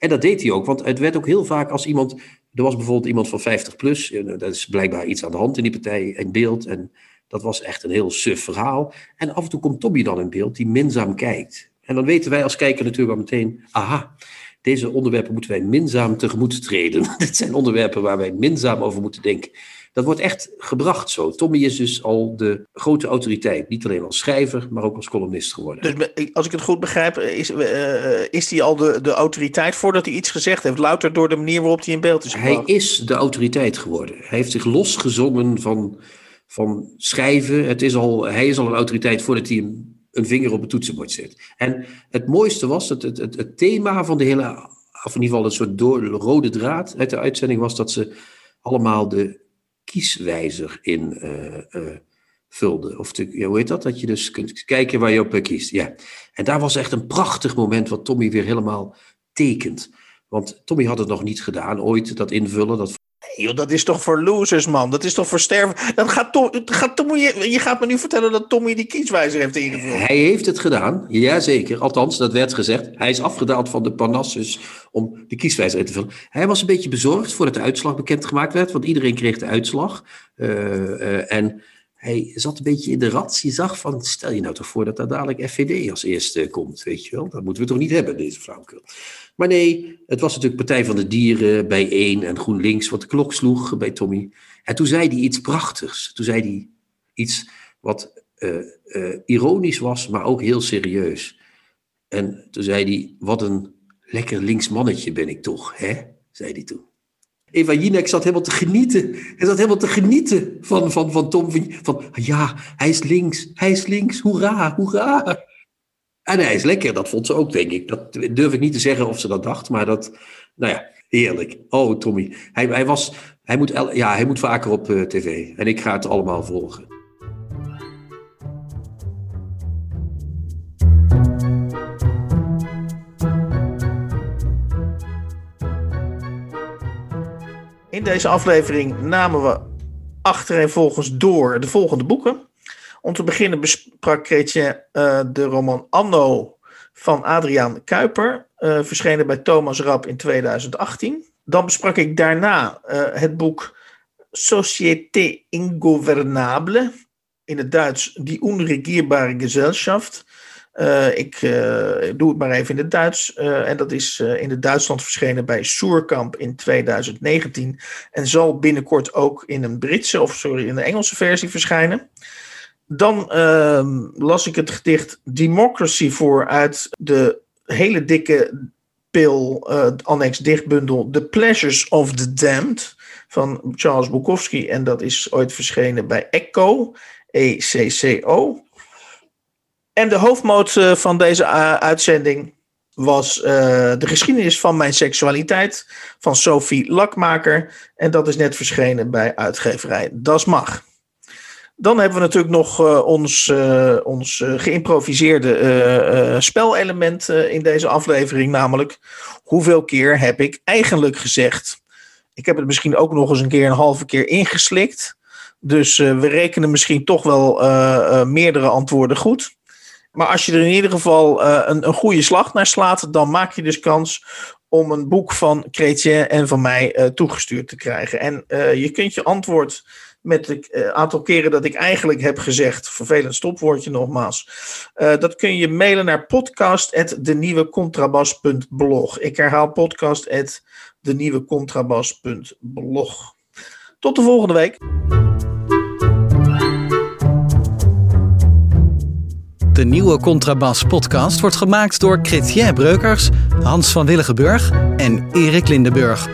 En dat deed hij ook, want het werd ook heel vaak als iemand. Er was bijvoorbeeld iemand van 50 plus. Dat is blijkbaar iets aan de hand in die partij in beeld. En dat was echt een heel suf verhaal. En af en toe komt Tommy dan in beeld die minzaam kijkt. En dan weten wij als kijker natuurlijk wel meteen: aha, deze onderwerpen moeten wij minzaam tegemoet treden. Dit zijn onderwerpen waar wij minzaam over moeten denken. Dat wordt echt gebracht zo. Tommy is dus al de grote autoriteit. Niet alleen als schrijver, maar ook als columnist geworden. Dus als ik het goed begrijp, is, uh, is hij al de, de autoriteit voordat hij iets gezegd heeft? Louter door de manier waarop hij in beeld is gebracht. Hij is de autoriteit geworden. Hij heeft zich losgezongen van, van schrijven. Het is al, hij is al een autoriteit voordat hij een, een vinger op het toetsenbord zet. En het mooiste was, het, het, het, het thema van de hele, of in ieder geval een soort door, rode draad uit de uitzending was dat ze allemaal de kieswijzer in uh, vulde. Of hoe heet dat? Dat je dus kunt kijken waar je op kiest. Ja. En daar was echt een prachtig moment wat Tommy weer helemaal tekent. Want Tommy had het nog niet gedaan, ooit dat invullen. Dat joh, dat is toch voor losers, man. Dat is toch voor sterven. Dat gaat Tom, gaat Tommy, je, gaat me nu vertellen dat Tommy die kieswijzer heeft ingevuld. Hij heeft het gedaan, jazeker. Althans, dat werd gezegd. Hij is afgedaald van de Parnassus om de kieswijzer in te vullen. Hij was een beetje bezorgd voordat de uitslag bekendgemaakt werd, want iedereen kreeg de uitslag. Uh, uh, en hij zat een beetje in de rat. Je zag van, stel je nou toch voor dat daar dadelijk FVD als eerste komt, weet je wel. Dat moeten we toch niet hebben, deze flauwekul. Maar nee, het was natuurlijk Partij van de Dieren bij één en GroenLinks, wat de klok sloeg bij Tommy. En toen zei hij iets prachtigs. Toen zei hij iets wat uh, uh, ironisch was, maar ook heel serieus. En toen zei hij, wat een lekker links mannetje ben ik toch, hè? zei hij toen. Eva Jinek zat helemaal te genieten. Hij zat helemaal te genieten van, van, van Tom. Van, ja, hij is links, hij is links, hoera, hoera. En hij is lekker, dat vond ze ook, denk ik. Dat durf ik niet te zeggen of ze dat dacht, maar dat, nou ja, heerlijk. Oh, Tommy. Hij, hij, was, hij, moet, ja, hij moet vaker op uh, tv. En ik ga het allemaal volgen. In deze aflevering namen we achtereenvolgens door de volgende boeken. Om te beginnen besprak Chrétien uh, de roman Anno van Adriaan Kuiper, uh, verschenen bij Thomas Rap in 2018. Dan besprak ik daarna uh, het boek Société Ingovernable, in het Duits Die Unregierbare Gesellschaft. Ik doe het maar even in het Duits. En dat is in het Duitsland verschenen bij Soerkamp in 2019. En zal binnenkort ook in een Britse, of sorry, in een Engelse versie verschijnen. Dan ehm, las ik het gedicht Democracy voor uit de hele dikke pil, annex dichtbundel The Pleasures of the Damned van Charles Bukowski. En dat is ooit verschenen bij ECCO, E-C-C-O. En de hoofdmoot van deze uitzending was de geschiedenis van mijn seksualiteit van Sophie Lakmaker. En dat is net verschenen bij uitgeverij Das Mag. Dan hebben we natuurlijk nog uh, ons, uh, ons geïmproviseerde spelelement in deze aflevering. Namelijk, hoeveel keer heb ik eigenlijk gezegd? Ik heb het misschien ook nog eens een keer een halve keer ingeslikt. Dus we rekenen misschien toch wel meerdere antwoorden goed. Maar als je er in ieder geval uh, een, een goede slag naar slaat, dan maak je dus kans om een boek van Chrétien en van mij uh, toegestuurd te krijgen. En uh, je kunt je antwoord met het aantal keren dat ik eigenlijk heb gezegd, vervelend stopwoordje nogmaals, dat kun je mailen naar podcast.denieuwecontrabas.blog. Ik herhaal podcast.denieuwecontrabas.blog. Tot de volgende week. De nieuwe Contrabas podcast wordt gemaakt door Chrétien Breukers, Hans van Willigenburg en Erik Lindenburg.